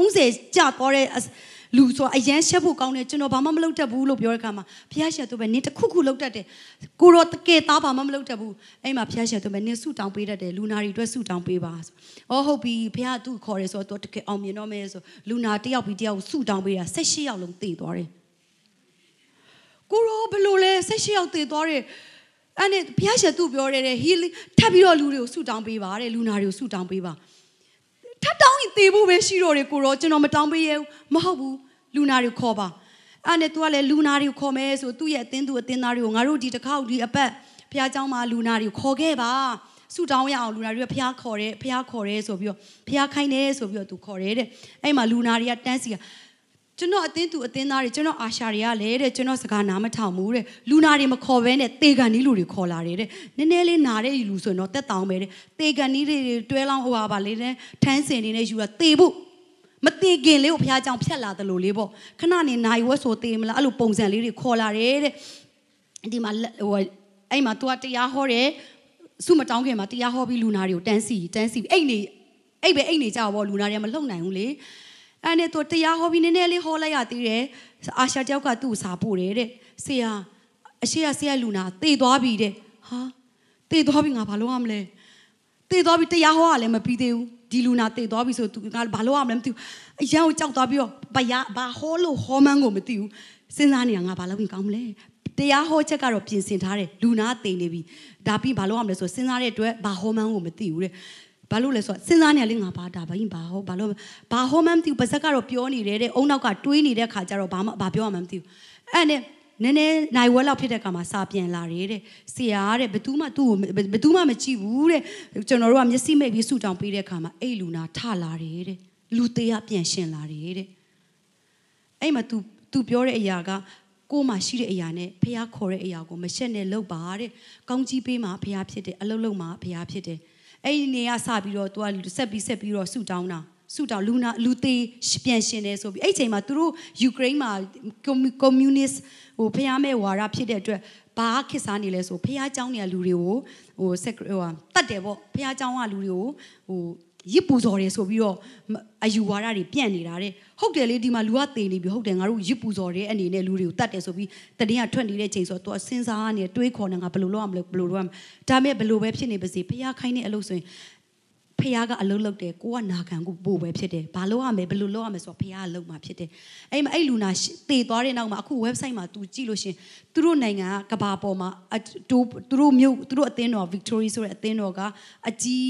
330ကျသွားတဲ့ လူဆိုအရန်ရှက်ဖို့ကောင်းတယ်ကျွန်တော်ဘာမှမလုပ်တတ်ဘူးလို့ပြောတဲ့အခါမှာဖះရှင်သူပဲနေတခုခုလုပ်တတ်တယ်ကိုရောတကယ်သားဘာမှမလုပ်တတ်ဘူးအဲ့မှာဖះရှင်သူပဲနေဆူတောင်းပေးတတ်တယ်လူနာတွေအတွက်ဆူတောင်းပေးပါဆိုအော်ဟုတ်ပြီဖះသူ့ခေါ်တယ်ဆိုတော့တကယ်အောင်မြင်တော့မယ်ဆိုလူနာတယောက်ပြီးတယောက်ဆူတောင်းပေးတာ16ယောက်လုံးတည်သွားတယ်ကိုရောဘယ်လိုလဲ16ယောက်တည်သွားတယ်အဲ့နဲ့ဘုရားရှင်သူ့ပြောတယ်တဲ့ healing ထပ်ပြီးတော့လူတွေကိုဆူတောင်းပေးပါတဲ့လူနာတွေကိုဆူတောင်းပေးပါ ထပ်တောင်းရင်သေဖို့ပဲရှိတော့တယ်ကိုရောကျွန်တော်မတောင်းပေးရဘူးမဟုတ်ဘူးလူနာတွေခေါ်ပါအဲ့နဲ့ तू ကလည်းလူနာတွေကိုခေါ်မယ်ဆိုသူ့ရဲ့အသင်းသူအသင်းသားတွေကိုငါတို့ဒီတစ်ခေါက်ဒီအပတ်ဘုရားကျောင်းမှာလူနာတွေကိုခေါ်ခဲ့ပါဆူတောင်းရအောင်လူနာတွေကဘုရားခေါ်တယ်ဘုရားခေါ်တယ်ဆိုပြီးတော့ဘုရားခိုင်းတယ်ဆိုပြီးတော့ तू ခေါ်တယ်တဲ့အဲ့မှာလူနာတွေကတန်းစီက ကျွန်တော်အတင်းသူအတင်းသားတွေကျွန်တော်အာရှာတွေကလည်းတဲ့ကျွန်တော်စကားနားမထောင်ဘူးတဲ့လူနာတွေမခေါ်ဘဲနဲ့တေကန်နီးလူတွေခေါ်လာတယ်တဲ့နည်းနည်းလေးနာတဲ့လူဆိုရင်တော့တက်တောင်းပဲတဲ့တေကန်နီးတွေတွဲလောင်းဟိုပါပါလေးနဲ့ထန်းစင်နေနဲ့ယူတာတေဖို့မတေခင်လေးကိုဘုရားကြောင့်ဖြတ်လာတယ်လို့လေးပေါ့ခဏနေနိုင်ဝက်ဆိုတေမလားအဲ့လိုပုံစံလေးတွေခေါ်လာတယ်တဲ့ဒီမှာဟိုအဲ့မှာ तू ကတရားဟောတယ်စုမတောင်းခင်မှာတရားဟောပြီးလူနာတွေကိုတန်းစီတန်းစီအိတ်နေအိတ်ပဲအိတ်နေကြပါဘောလူနာတွေကမလှုပ်နိုင်ဘူးလေ အဲ့နဲ့သူတရားဟောပြီးနည်းနည်းလေးဟောလိုက်ရသေးတယ်အာရှာတယောက်ကသူ့စာပို့တယ်တဲ့ဆရာအရှိရဆရာလူနာတေသွားပြီတဲ့ဟာတေသွားပြီငါဘာလုပ်ရမလဲတေသွားပြီတရားဟောရလည်းမပြီးသေးဘူးဒီလူနာတေသွားပြီဆိုသူကဘာလုပ်ရမလဲမသိဘူးအရန်ကိုကြောက်သွားပြီးတော့ဘာရဘာဟောလို့ဟောမှန်းကိုမသိဘူးစဉ်းစားနေတာငါဘာလုပ်ရင်ကောင်းမလဲတရားဟောချက်ကတော့ပြင်ဆင်ထားတယ်လူနာတိန်နေပြီဒါပြီးဘာလုပ်ရမလဲဆိုစဉ်းစားတဲ့အတွက်ဘာဟောမှန်းကိုမသိဘူးတဲ့ ဘာလို့လဲဆိုတော့စဉ်းစားနေရလေငါဘာဒါဘာရင်ဘာဟောဘာလို့ဘာဟောမှန်းမသိဘူးပါဇက်ကတော့ပြောနေတယ်တဲ့အုံနောက်ကတွေးနေတဲ့ခါကျတော့ဘာမှဘာပြောမှမသိဘူးအဲ့နဲ့နည်းနည်းနိုင်ဝဲလောက်ဖြစ်တဲ့ခါမှာစာပြန်လာတယ်တဲ့ဆရာတဲ့ဘယ်သူမှသူ့ကိုဘယ်သူမှမကြည့်ဘူးတဲ့ကျွန်တော်တို့ကမျက်စိမိတ်ပြီးဆူတောင်းပေးတဲ့ခါမှာအဲ့လူနာထလာတယ်တဲ့လူသေးကပြန်ရှင်လာတယ်တဲ့အဲ့မှာ तू तू ပြောတဲ့အရာကကိုမှရှိတဲ့အရာနဲ့ဖះခေါ်တဲ့အရာကိုမရှက်နဲ့လုပ်ပါတဲ့ကောင်းကြီးပေးမှာဖះဖြစ်တယ်အလုံးလုံးမှာဖះဖြစ်တယ် အဲ့ဒီနေရာစပြီးတော့ तू ကဆက်ပြီးဆက်ပြီးတော့ဆူတောင်းတာဆူတောင်းလူနာလူသေးပြန်ရှင်တယ်ဆိုပြီးအဲ့ချိန်မှာသူတို့ယူကရိန်းမှာကွန်မြူနစ်ဟိုဖះမဲ့ဝါရဖြစ်တဲ့အတွက်ဘာခစ်စားနေလဲဆိုဖះเจ้าနေလူတွေကိုဟိုဆက်ဟိုတတ်တယ်ပေါ့ဖះเจ้าကလူတွေကိုဟို ရစ်ပူဇော်တယ်ဆိုပြီးတော့အယူဝါဒတွေပြန့်နေတာတဲ့ဟုတ်တယ်လေဒီမှာလူကတေနေပြီဟုတ်တယ်ငါတို့ရစ်ပူဇော်တဲ့အနေနဲ့လူတွေကိုတတ်တယ်ဆိုပြီးတတိယထွက်နေတဲ့ချိန်ဆိုတော့သူစဉ်းစားနေတွေးခေါ်နေငါဘယ်လိုလုပ်ရမလဲဘယ်လိုလုပ်ရမလဲဒါမဲ့ဘယ်လိုပဲဖြစ်နေပါစေဖះခိုင်းတဲ့အလုပ်ဆိုရင်ဖះကအလုံးလုံးတယ်ကိုကနာခံကိုပို့ပဲဖြစ်တယ်ဘာလို့ရမယ်ဘယ်လိုလုပ်ရမယ်ဆိုတော့ဖះကလုံးမှာဖြစ်တယ်အဲ့မှာအဲ့လူနာတည်သွားတဲ့နောက်မှာအခု website မှာ तू ကြည့်လို့ရှင်သူတို့နိုင်ငံကကဘာပေါ်မှာသူတို့မြို့သူတို့အသင်းတော် Victory ဆိုတဲ့အသင်းတော်ကအကြီး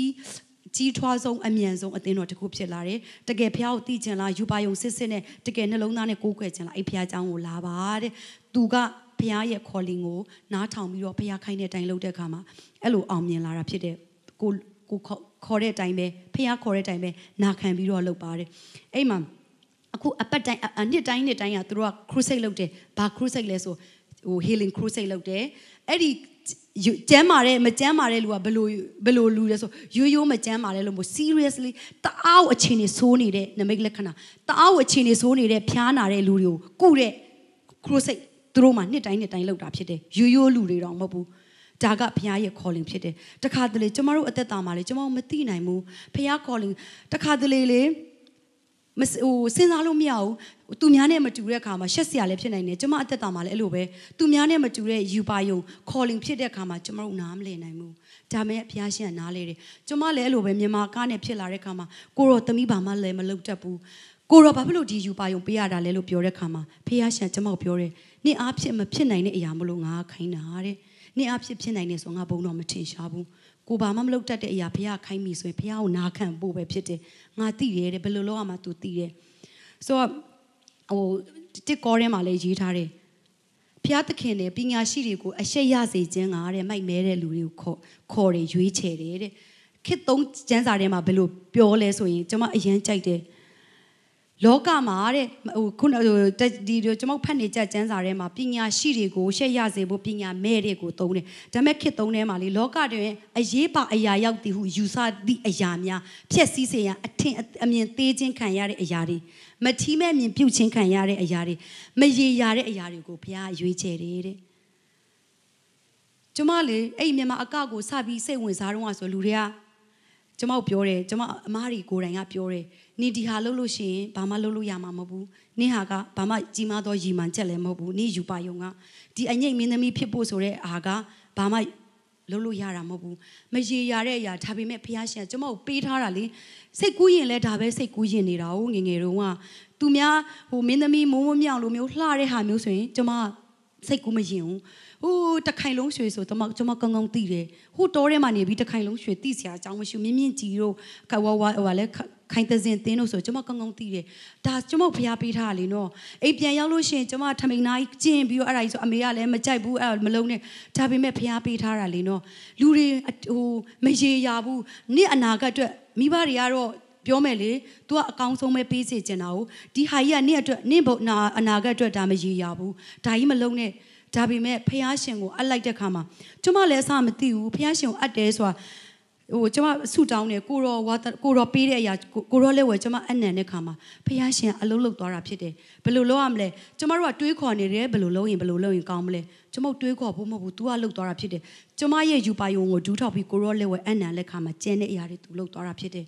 ကြီးထွားဆုံးအမြန်ဆုံးအသင်းတော်တစ်ခုဖြစ်လာတယ်တကယ်ဖះကိုတည်ချင်လားယူပါယုံစစ်စစ်နဲ့တကယ်နှလုံးသားနဲ့ကိုးကွယ်ချင်လားအဲ့ဖះเจ้าကိုလာပါတဲ့သူကဖះရဲ့ calling ကိုနားထောင်ပြီးတော့ဖះခိုင်းတဲ့အတိုင်းလုပ်တဲ့အခါမှာအဲ့လိုအောင်မြင်လာတာဖြစ်တဲ့ကိုကိုခေါ်တဲ့အတိုင်းပဲဖះခေါ်တဲ့အတိုင်းပဲနာခံပြီးတော့လုပ်ပါတယ်အဲ့မှာအခုအပတ်တိုင်းအနှစ်တိုင်းနှစ်တိုင်းကသူတို့က crusade လုပ်တယ်ဘာ crusade လဲဆိုဟို healing crusade လုပ်တယ်အဲ့ဒီ ကျမ်းမာတဲ့မကျမ်းမာတဲ့လူကဘယ်လိုဘယ်လိုလူလဲဆိုရိုးရိုးမကျမ်းမာတဲ့လူမျိုး seriously တအားအခြေအနေဆိုးနေတဲ့နမိတ်လက္ခဏာတအားအခြေအနေဆိုးနေတဲ့ဖျားနာတဲ့လူတွေကိုကုတဲ့ crusade သူတို့မှနှစ်တိုင်းနှစ်တိုင်းလောက်တာဖြစ်တယ်ရိုးရိုးလူတွေတော့မဟုတ်ဘူးဒါကဘုရားရဲ့ calling ဖြစ်တယ်တခါတလေကျမတို့အသက်တာမှာလေကျမတို့မသိနိုင်ဘူးဘုရား calling တခါတလေလေ မဟိုစဉ်းစားလို့မရဘူးသူများနဲ့မတူတဲ့အခါမှာရှက်စရာလည်းဖြစ်နိုင်တယ်ကျမအသက်တာမှာလည်းအဲ့လိုပဲသူများနဲ့မတူတဲ့ယူပါယုံ calling ဖြစ်တဲ့အခါမှာကျမတို့နားမလည်နိုင်ဘူးဒါမဲ့ဘုရားရှင်ကနားလေတယ်ကျမလည်းအဲ့လိုပဲမြန်မာကားနဲ့ဖြစ်လာတဲ့အခါမှာကိုရောသမီးဘာမှလည်းမလုပ်တတ်ဘူးကိုရောဘာဖြစ်လို့ဒီယူပါယုံပေးရတာလဲလို့ပြောတဲ့အခါမှာဘုရားရှင်ကျမကိုပြောတယ်နင့်အားဖြစ်မဖြစ်နိုင်တဲ့အရာမလို့ငါခိုင်းတာတဲ့နင့်အားဖြစ်ဖြစ်နိုင်နေဆိုငါဘုံတော့မထင်ရှားဘူး ကိုဘာမှမလုပ်တတ်တဲ့အရာဘုရားခိုင်းပြီဆိုရင်ဘုရားကိုနာခံဖို့ပဲဖြစ်တယ်ငါသိတယ်တဲ့ဘယ်လိုလုပ်ရမှာ तू သိတယ်ဆိုတော့ဟိုတစ်ကောထဲမှာလည်းရေးထားတယ်ဘုရားသခင်နဲ့ပညာရှိတွေကိုအရှက်ရစေခြင်းကတဲ့မိုက်မဲတဲ့လူတွေကိုခေါ်ခေါ်တယ်ရွေးချယ်တယ်တဲ့ခေတ်သုံးကျမ်းစာထဲမှာဘယ်လိုပြောလဲဆိုရင်ကျွန်မအရင်ကြိုက်တယ် လောကမှာတဲ့ဟိုခုနဟိုတက်ဒီကျွန်တော်ဖတ်နေကြကျမ်းစာထဲမှာပညာရှိတွေကိုရှက်ရစေဖို့ပညာမဲ့တွေကိုသုံးတယ်ဒါပေမဲ့ခေတ်သုံးထဲမှာလေလောကတွင်အရေးပါအရာရောက်သည်ဟုယူဆသည့်အရာများဖြစ်စည်းစေရန်အထင်အမြင်သေးခြင်းခံရတဲ့အရာတွေမထီးမဲ့မြင်ပြုတ်ခြင်းခံရတဲ့အရာတွေမရေရာတဲ့အရာတွေကိုဘုရားရွေးချယ်တယ်တဲ့ကျမလေအဲ့မြန်မာအကကိုစပြီးစိတ်ဝင်စားတော့ဆိုလူတွေကကျမပြောတယ်ကျမအမားတွေကိုယ်တိုင်ကပြောတယ် နင်ဒီဟာလုပ်လို့ရှိရင်ဘာမှလုပ်လို့ရမှာမဟုတ်ဘူးနင်ဟာကဘာမှကြီးမားသောရည်မှန်ချက်လည်းမဟုတ်ဘူးနင်ယူပါယုံကဒီအငိတ်မင်းသမီးဖြစ်ဖို့ဆိုတဲ့အားကဘာမှလုပ်လို့ရတာမဟုတ်ဘူးမရေရတဲ့အရာဒါပေမဲ့ဖះရှင်ကျမကိုပေးထားတာလေစိတ်ကူးရင်လည်းဒါပဲစိတ်ကူးရင်နေတာဟုတ်ငငယ်တုန်းကသူများဟိုမင်းသမီးမိုးမမြောင်လိုမျိုးလှတဲ့ဟာမျိုးဆိုရင်ကျမစိတ်ကူးမရင်ဘူး ဟိုတခိုင်လုံးရွှေဆိုတော့ကျွန်မကောင်းကောင်းသိတယ်ဟိုတောထဲမှာနေပြီးတခိုင်လုံးရွှေသိစရာအကြောင်းမရှိမြင့်မြင့်ကြီးတို့ကဝဝဟိုလဲခိုင်သစင်တင်းလို့ဆိုကျွန်မကောင်းကောင်းသိတယ်ဒါကျွန်မဖျားပေးထားတာလေနော်အိမ်ပြန်ရောက်လို့ရှိရင်ကျွန်မထမိန်နာကြီးကျင်ပြီးတော့အဲ့ဒါကြီးဆိုအမေကလည်းမကြိုက်ဘူးအဲ့မလုံးနဲ့ဒါပေမဲ့ဖျားပေးထားတာလေနော်လူတွေဟိုမရေရာဘူးနေ့အနာဂတ်အတွက်မိဘတွေကတော့ပြောမယ်လေ तू ကအကောင်းဆုံးပဲပေးစေချင်တာကိုဒီဟာကြီးကနေ့အတွက်နေ့ဘုံနာအနာဂတ်အတွက်ဒါမရေရာဘူးဒါကြီးမလုံးနဲ့ ဒါပေမဲ့ဖះရှင်ကိုအပ်လိုက်တဲ့ခါမှာကျမလည်းအစမသိဘူးဖះရှင်ကိုအပ်တယ်ဆိုတာဟိုကျမဆုတောင်းတယ်ကိုရောဝါကိုရောပေးတဲ့အရာကိုရောလက်ဝဲကျမအနံတဲ့ခါမှာဖះရှင်အလုံးလုံးသွားတာဖြစ်တယ်ဘယ်လိုလုပ်ရမလဲကျမတို့ကတွေးခေါ်နေတယ်ဘယ်လိုလုပ်ရင်ဘယ်လိုလုပ်ရင်ကောင်းမလဲကျမတို့တွေးခေါ်ဖို့မဟုတ်ဘူး तू ကလှုပ်သွားတာဖြစ်တယ်ကျမရဲ့ယူပါယုံကိုဒူးထောက်ပြီးကိုရောလက်ဝဲအနံလက်ခါမှာကျန်တဲ့အရာတွေ तू လှုပ်သွားတာဖြစ်တယ်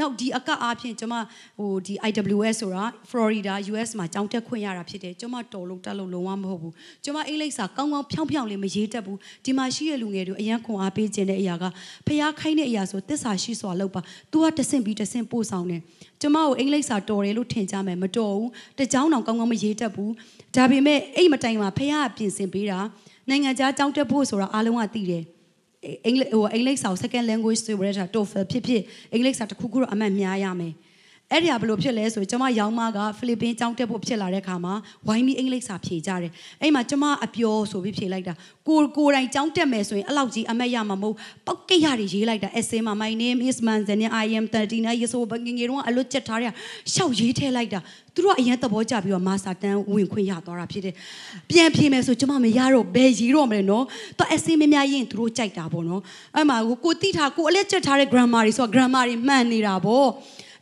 နောက်ဒီအကအားဖြင့်ကျွန်မဟိုဒီ IWS ဆိုတာ Florida US မှာကျောင်းတက်ခွင့်ရတာဖြစ်တယ်ကျွန်မတော်လို့တက်လို့လုံးဝမဟုတ်ဘူးကျွန်မအင်္ဂလိပ်စာကောင်းကောင်းဖြောင်းဖြောင်းလေးမရေးတတ်ဘူးဒီမှာရှိတဲ့လူငယ်တွေအရန်ခွန်အားပေးခြင်းတဲ့အရာကဖျားခိုင်းတဲ့အရာဆိုတစ္ဆာရှိစွာလောက်ပါ तू ကတဆင့်ပြီးတဆင့်ပို့ဆောင်တယ်ကျွန်မကိုအင်္ဂလိပ်စာတော်တယ်လို့ထင်ကြမယ်မတော်ဘူးတကြောင်းတောင်ကောင်းကောင်းမရေးတတ်ဘူးဒါပေမဲ့အဲ့မတိုင်မှာဖျားကပြင်ဆင်ပေးတာနိုင်ငံခြားကျောင်းတက်ဖို့ဆိုတာအားလုံးကသိတယ် အင်္ဂလိပ်ဟိုအင်္ဂလိပ်စာ second language ဆိုရတာ TOEFL ဖြစ်ဖြစ်အင်္ဂလိပ်စာတစ်ခုခုတော့အမှတ်များရမယ် အဲ့ဒီဟာဘယ်လိုဖြစ်လဲဆိုကျွန်မရောင်းမကဖိလစ်ပင်းကျောင်းတက်ဖို့ဖြစ်လာတဲ့ခါမှာဝိုင်းပြီးအင်္ဂလိပ်စာဖြေကြတယ်အဲ့မှာကျွန်မအပျော်ဆိုပြီးဖြေလိုက်တာကိုကိုတိုင်ကျောင်းတက်မယ်ဆိုရင်အဲ့လောက်ကြီးအမတ်ရမှာမဟုတ်ပောက်ကိတ်ရတွေရေးလိုက်တာ essay မှာ my name is Manzan I am 39 years old ငငယ်တော့အလွတ်ချက်ထားတဲ့ရှောက်ရေးထဲလိုက်တာသူတို့အရင်သဘောကျပြီးတော့မာစာတန်းဝင်ခွင့်ရသွားတာဖြစ်တယ်ပြန်ဖြေမယ်ဆိုကျွန်မမရတော့ဘယ်ရေးတော့မလဲနော်သူ essay များများရင်သူတို့ကြိုက်တာပေါ့နော်အဲ့မှာကိုတိထားကိုအလက်ချက်ထားတဲ့ grammar တွေဆိုတော့ grammar တွေမှန်နေတာပေါ့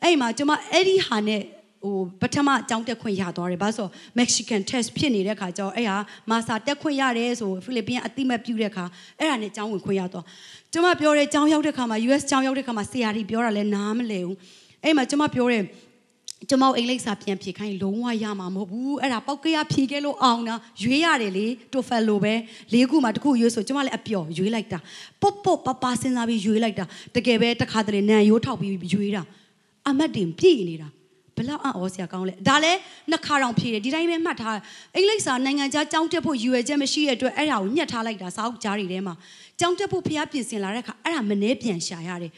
အဲ့မှာကျွန်မအဲ့ဒီဟာနဲ့ဟိုပထမအကြောင်းတက်ခွင့်ရသွားတယ်ဘာလို့ဆို Mexican test ဖြစ်နေတဲ့ခါကျတော့အဲ့ဟာမာစာတက်ခွင့်ရတယ်ဆိုဖိလစ်ပင်းအတိမတ်ပြုတဲ့ခါအဲ့ဒါနဲ့အကြောင်းဝင်ခွင့်ရသွားကျွန်မပြောတယ်အကြောင်းရောက်တဲ့ခါမှာ US အကြောင်းရောက်တဲ့ခါမှာဆရာကြီးပြောတာလဲနားမလဲဘူးအဲ့မှာကျွန်မပြောတယ်ကျွန်မအင်္ဂလိပ်စာပြန်ဖြေခိုင်းလုံးဝရမှာမဟုတ်ဘူးအဲ့ဒါပောက်ကရဖြေခဲ့လို့အောင်တာရွေးရတယ်လေတိုဖယ်လိုပဲလေးခုမှတစ်ခုရွေးဆိုကျွန်မလည်းအပျော်ရွေးလိုက်တာပုတ်ပုတ်ပပစဉ်းစားပြီးရွေးလိုက်တာတကယ်ပဲတစ်ခါတလေနံရိုးထောက်ပြီးရွေးတာ အမတ်တင်ပြည့်နေတာဘလောက်အံ့ဩစရာကောင်းလဲဒါလည်းနှစ်ခါတောင်ဖြည့်တယ်ဒီတိုင်းပဲမှတ်ထားအင်္ဂလိပ်စာနိုင်ငံခြားကျောင်းတက်ဖို့ယူရချက်မရှိတဲ့အတွက်အဲ့ဒါကိုညှက်ထားလိုက်တာစာအုပ်ကြားတွေထဲမှာကျောင်းတက်ဖို့ဖျားပြင်ဆင်လာတဲ့အခါအဲ့ဒါမနှဲပြန်ရှာရတယ်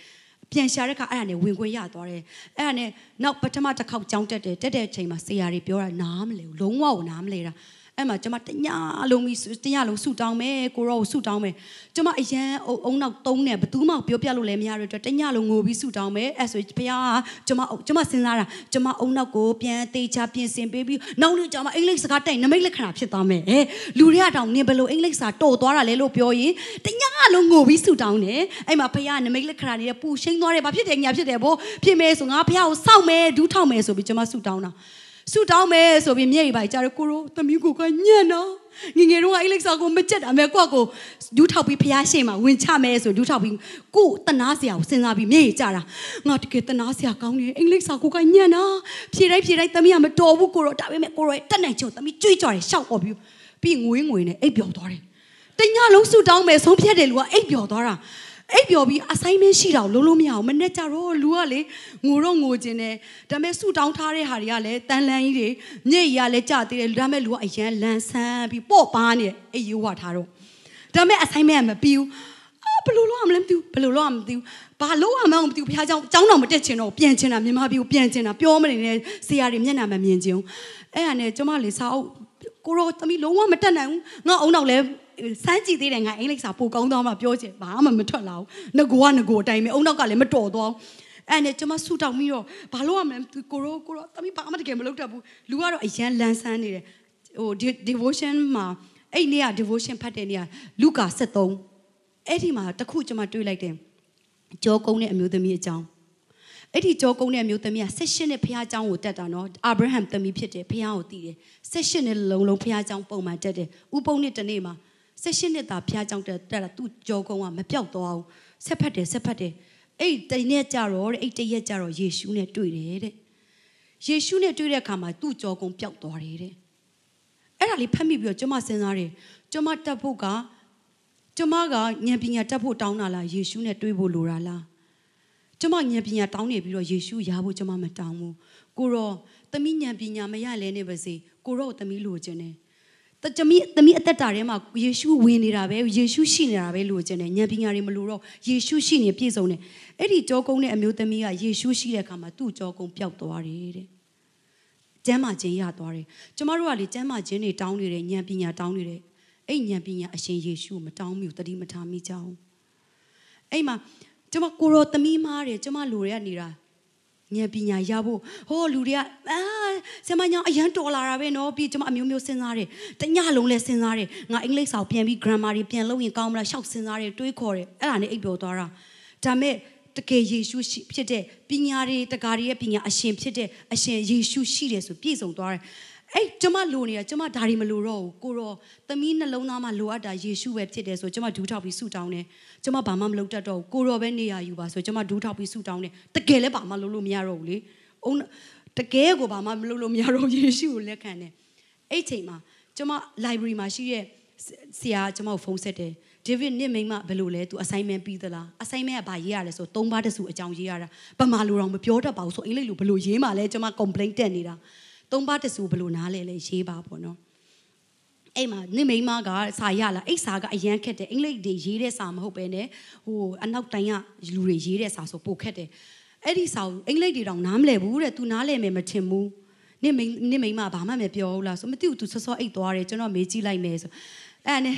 ပြန်ရှာတဲ့အခါအဲ့ဒါနဲ့ဝင်ခွင့်ရသွားတယ်အဲ့ဒါနဲ့နောက်ပထမတစ်ခေါက်ကျောင်းတက်တယ်တက်တဲ့အချိန်မှာဆရာတွေပြောတာနားမလဲဘူးလုံးဝကိုနားမလဲတာ အဲ့မှာကျမတညလုံးပြီးတညလုံးဆူတောင်းမယ်ကိုရောကိုဆူတောင်းမယ်ကျမအရန်အုံနောက်သုံးနဲ့ဘသူမှပြောပြလို့လည်းမရတဲ့အတွက်တညလုံးငိုပြီးဆူတောင်းမယ်အဲ့ဆိုဘုရားကျမကျမစဉ်းစားတာကျမအုံနောက်ကိုပြန်သေးချပြင်ဆင်ပေးပြီးနောက်နေ့ကျမအင်္ဂလိပ်စကားတိုင်နမိတ်လက္ခဏာဖြစ်သွားမယ်အဲလူတွေကတောင်နင်ဘလို့အင်္ဂလိပ်စာတော်သွားတာလဲလို့ပြောရင်တညလုံးငိုပြီးဆူတောင်းတယ်အဲ့မှာဘုရားနမိတ်လက္ခဏာတွေပူရှိန်သွားတယ်ဘာဖြစ်တယ်ညာဖြစ်တယ်ဗောဖြစ်မယ်ဆိုငါဘုရားကိုစောင့်မယ်ဒူးထောက်မယ်ဆိုပြီးကျမဆူတောင်းတာ ဆူတောင်းမယ်ဆိုပြီးမျက်ရည်ပါကြတော့ကိုရောသမီးကိုကညံ့နော်ငငယ်တော့အိလက်စာကိုမကြက်တာမဲ့ကိုကကိုဒူးထောက်ပြီးဖျားရှင်မှာဝင်ချမယ်ဆိုဒူးထောက်ပြီးကိုတနာစရာကိုစဉ်းစားပြီးမျက်ရည်ကြတာငါတကယ်တနာစရာကောင်းတယ်အင်္ဂလိပ်စာကိုကညံ့နော်ဖြေတိုင်းဖြေတိုင်းသမီးကမတော်ဘူးကိုရောဒါပေမဲ့ကိုရောတက်နိုင်ချုံသမီးကြွေးကြော်တယ်ရှောက်អော်ပြီးပြီးငွေငွေနဲ့အိပ်ပျော်သွားတယ်တညလုံးဆူတောင်းမယ်ဆုံးဖြတ်တယ်လူကအိပ်ပျော်သွားတာ အိပ်ပျော်ပြီးအဆိုင်မဲရှိတာကိုလုံးလုံးမရအောင်မနဲ့ကြတော့လူကလေငိုတော့ငိုကျင်တယ်ဒါပေမဲ့ဆူတောင်းထားတဲ့ဟာတွေကလည်းတန်လန်းကြီးတွေညိတ်ရလည်းကြသေးတယ်ဒါပေမဲ့လူကအရန်လန်ဆန်းပြီးပော့ပါနေတယ်အိပ်ရိုးဝထားတော့ဒါပေမဲ့အဆိုင်မဲကမပြီးဘူးဘယ်လိုလုပ်ရမလဲမသိဘူးဘယ်လိုလုပ်ရမသိဘူးဘာလုပ်ရမလဲမသိဘူးဘုရားကျောင်းကျောင်းတော်မတက်ချင်တော့ပြန်ချင်တာမြန်မာပြည်ကိုပြန်ချင်တာပြောမနေနဲ့ဆရာတွေမျက်နှာမမြင်ချင်ဘူးအဲ့ဒါနဲ့ကျမလေစာအုပ်ကိုရောသမီးလုံးဝမတက်နိုင်ဘူးငါအုံနောက်လဲ စမ်းကြည့်သေးတယ်ငါအင်္ဂလိပ်စာပိုကောင်းသွားမှပြောချင်ဘာမှမထွက်လာဘူးငကိုကငကိုအတိုင်းပဲအုံနောက်ကလည်းမတော်သွားဘူးအဲ့နဲ့ကျွန်မဆူတောင်းပြီးတော့ဘာလို့ရမလဲကိုရောကိုရောတမီးဘာမှတကယ်မလုပ်တတ်ဘူးလူကတော့အရန်လန်းဆန်းနေတယ်ဟို devotion မှာအဲ့နေ့က devotion ဖတ်တဲ့နေ့ကလူကာ73အဲ့ဒီမှာတခုကျွန်မတွေ့လိုက်တယ်ကြောကုန်းတဲ့အမျိုးသမီးအကြောင်းအဲ့ဒီကြောကုန်းတဲ့အမျိုးသမီးက16နှစ်ဖခင်အကြောင်းကိုတက်တာနော်အာဗြဟံသမီးဖြစ်တယ်ဖခင်ကိုတည်တယ်16နှစ်လုံးလုံးဖခင်အကြောင်းပုံမှန်တက်တယ်ဥပုံနှစ်တစ်နေ့မှာ 16နှစ်သားဖျားကြောင်တက်တာသူ့ကြောကုန်းကမပြောက်သွားဘူးဆက်ဖက်တယ်ဆက်ဖက်တယ်အဲ့တိနဲ့ကြတော့တဲ့အဲ့တရက်ကြတော့ယေရှုနဲ့တွေ့တယ်တဲ့ယေရှုနဲ့တွေ့တဲ့အခါမှာသူ့ကြောကုန်းပြောက်သွားတယ်တဲ့အဲ့ဒါလေးဖတ်မိပြီးတော့ကျွန်မစဉ်းစားတယ်ကျွန်မတက်ဖို့ကကျွန်မကဉာဏ်ပညာတက်ဖို့တောင်းတာလားယေရှုနဲ့တွေ့ဖို့လိုတာလားကျွန်မဉာဏ်ပညာတောင်းနေပြီးတော့ယေရှုရဖို့ကျွန်မမတောင်းဘူးကိုရောသမီးဉာဏ်ပညာမရလဲနေပါစေကိုရောသမီးလိုချင်တယ် တသမီးသမီးအသက်တာထဲမှာယေရှုဝင်နေတာပဲယေရှုရှိနေတာပဲလိုချင်တယ်ဉာဏ်ပညာတွေမလိုတော့ယေရှုရှိနေပြည့်စုံတယ်အဲ့ဒီကြောကုန်းတဲ့အမျိုးသမီးကယေရှုရှိတဲ့အခါမှာသူ့ကြောကုန်းပျောက်သွားတယ်တဲ့ကျမ်းမာခြင်းရသွားတယ်ကျမတို့ကလေကျမ်းမာခြင်းတွေတောင်းနေတယ်ဉာဏ်ပညာတောင်းနေတယ်အဲ့ဉာဏ်ပညာအရှင်ယေရှုကိုမတောင်းမိဘူးတတိမထားမိကြအောင်အဲ့မှာကျမကိုရောသမီးမားတယ်ကျမလူတွေကနေတာ ဉာဏ်ပညာရဖို့ဟောလူတွေကအာဆရာမညာအရန်တော်လာတာပဲနော်ပြီးကျွန်မအမျိုးမျိုးစဉ်းစားတယ်တညလုံးလဲစဉ်းစားတယ်ငါအင်္ဂလိပ်စာကိုပြန်ပြီး grammar တွေပြန်လုပ်ရင်ကောင်းမလားရှောက်စဉ်းစားတယ်တွေးခေါ်တယ်အဲ့ဒါနဲ့အိပ်ပျော်သွားတာဒါမဲ့တကယ်ယေရှုဖြစ်တဲ့ပညာတွေတကားတွေရဲ့ပညာအရှင်ဖြစ်တဲ့အရှင်ယေရှုရှိတယ်ဆိုပြည့်စုံသွားတယ် အဲ့ကျမလိုနေတာကျမဒါတွေမလိုတော့ဘူးကိုရောသမီးနှလုံးသားမှာလိုအပ်တာယေရှုပဲဖြစ်တယ်ဆိုကျမဒူးထောက်ပြီးဆုတောင်းတယ်ကျမဘာမှမလုပ်တတ်တော့ဘူးကိုရောပဲနေရယူပါဆိုကျမဒူးထောက်ပြီးဆုတောင်းတယ်တကယ်လည်းဘာမှလုပ်လို့မရတော့ဘူးလေအုံတကယ်ကိုဘာမှမလုပ်လို့မရတော့ယေရှုကိုလက်ခံတယ်အဲ့ချိန်မှာကျမ library မှာရှိတဲ့ဆရာကျမကိုဖုန်းဆက်တယ်ဒေးဗစ်နစ်မိမဘယ်လိုလဲ तू assignment ပြီးသလား assignment ကဘာရေးရလဲဆိုသုံးပါးတစုအကြောင်းရေးရတာဗမာလိုတော့မပြောတတ်ပါဘူးဆိုအင်္ဂလိပ်လိုဘယ်လိုရေးမှလဲကျမ complaint တက်နေတာ သုံးပါးတစုဘယ်လိုနားလဲလဲရေးပါပေါ့နော်အဲ့မှာနိမိန်မကစာရလာအဲ့စာကအရန်ခက်တယ်အင်္ဂလိပ်တွေရေးတဲ့စာမဟုတ်ပဲねဟိုအနောက်တိုင်းကလူတွေရေးတဲ့စာဆိုပိုခက်တယ်အဲ့ဒီစာကိုအင်္ဂလိပ်တွေတော့နားမလည်ဘူးတဲ့ तू နားလည်မယ်မထင်ဘူးနိမိန်နိမိန်မဘာမှမပြောဘူးလားဆိုမသိဘူး तू ဆော့ဆော့အိတ်သွားတယ်ကျွန်တော်မေးကြည့်လိုက်မယ်ဆိုအဲ့နဲ့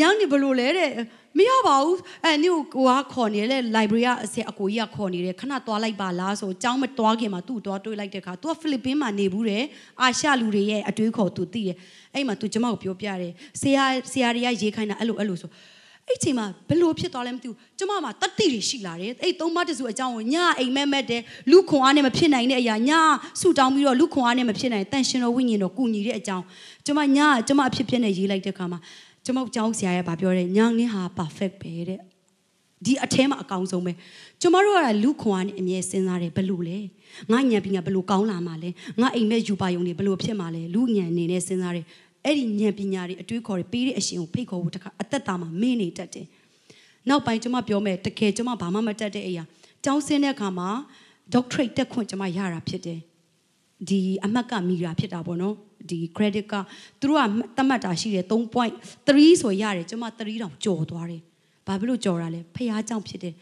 ညောင်နေဘလို့လဲတဲ့မရပါဘူးအဲနင့်ကိုကခေါ်နေတဲ့ library ကအဆအကိုကြီးကခေါ်နေတယ်ခဏသွားလိုက်ပါလားဆိုအကြောင်းမသွားခင်မှာသူ့သွားတွေးလိုက်တဲ့အခါ तू ကဖိလစ်ပင်းမှာနေဘူးတဲ့အာရှလူတွေရဲ့အတွေးခေါ် तू သိတယ်အဲ့မှာ तू ကျမကိုပြောပြတယ်ဆရာဆရာတွေကရေးခိုင်းတာအဲ့လိုအဲ့လိုဆိုအဲ့ချိန်မှာဘလို့ဖြစ်သွားလဲမသိဘူးကျမမှာတတိတွေရှိလာတယ်အဲ့သုံးပါးတစုအကြောင်းကိုညအိမ်မက်မက်တယ်လူခွန်အားနဲ့မဖြစ်နိုင်တဲ့အရာညဆူတောင်းပြီးတော့လူခွန်အားနဲ့မဖြစ်နိုင်တန်ရှင်တော်ဝိညာဉ်တော်ကုညီတဲ့အကြောင်းကျမညကျမအဖြစ်ဖြစ်နဲ့ရေးလိုက်တဲ့အခါမှာ ကျမကြောင်းဆရာရဲ့ဗာပြောတယ်ညောင်နင်းဟာ perfect ပဲတဲ့ဒီအထဲမှာအကောင်းဆုံးပဲကျမတို့ကလူခွန်အားနဲ့အမြဲစဉ်းစားတယ်ဘလို့လဲငါညံပညာဘလို့ကောင်းလာမှာလဲငါအိမ်မက်ယူပါယုံတွေဘလို့ဖြစ်မှာလဲလူညံအနေနဲ့စဉ်းစားတယ်အဲ့ဒီဉာဏ်ပညာတွေအတွေးခေါ်တွေပေးတဲ့အရှင်ကိုဖိတ်ခေါ်ဖို့တခါအသက်တာမှာမင်းနေတတ်တယ်နောက်ပိုင်းကျွန်မပြောမယ်တကယ်ကျွန်မဘာမှမတတ်တဲ့အရာကျောင်းဆင်းတဲ့အခါမှာ doctorate တက်ခွင့်ကျွန်မရတာဖြစ်တယ် ဒီအမှတ်ကမိတာဖြစ်တာပေါ့နော်ဒီ credit ကသူတို့ကတတ်မှတ်တာရှိတယ်3.3ဆိုရတယ်ကျွန်မ3တောင်ကြော်သွားတယ်ဘာဖြစ်လို့ကြော်တာလဲဖះเจ้าဖြစ်တယ်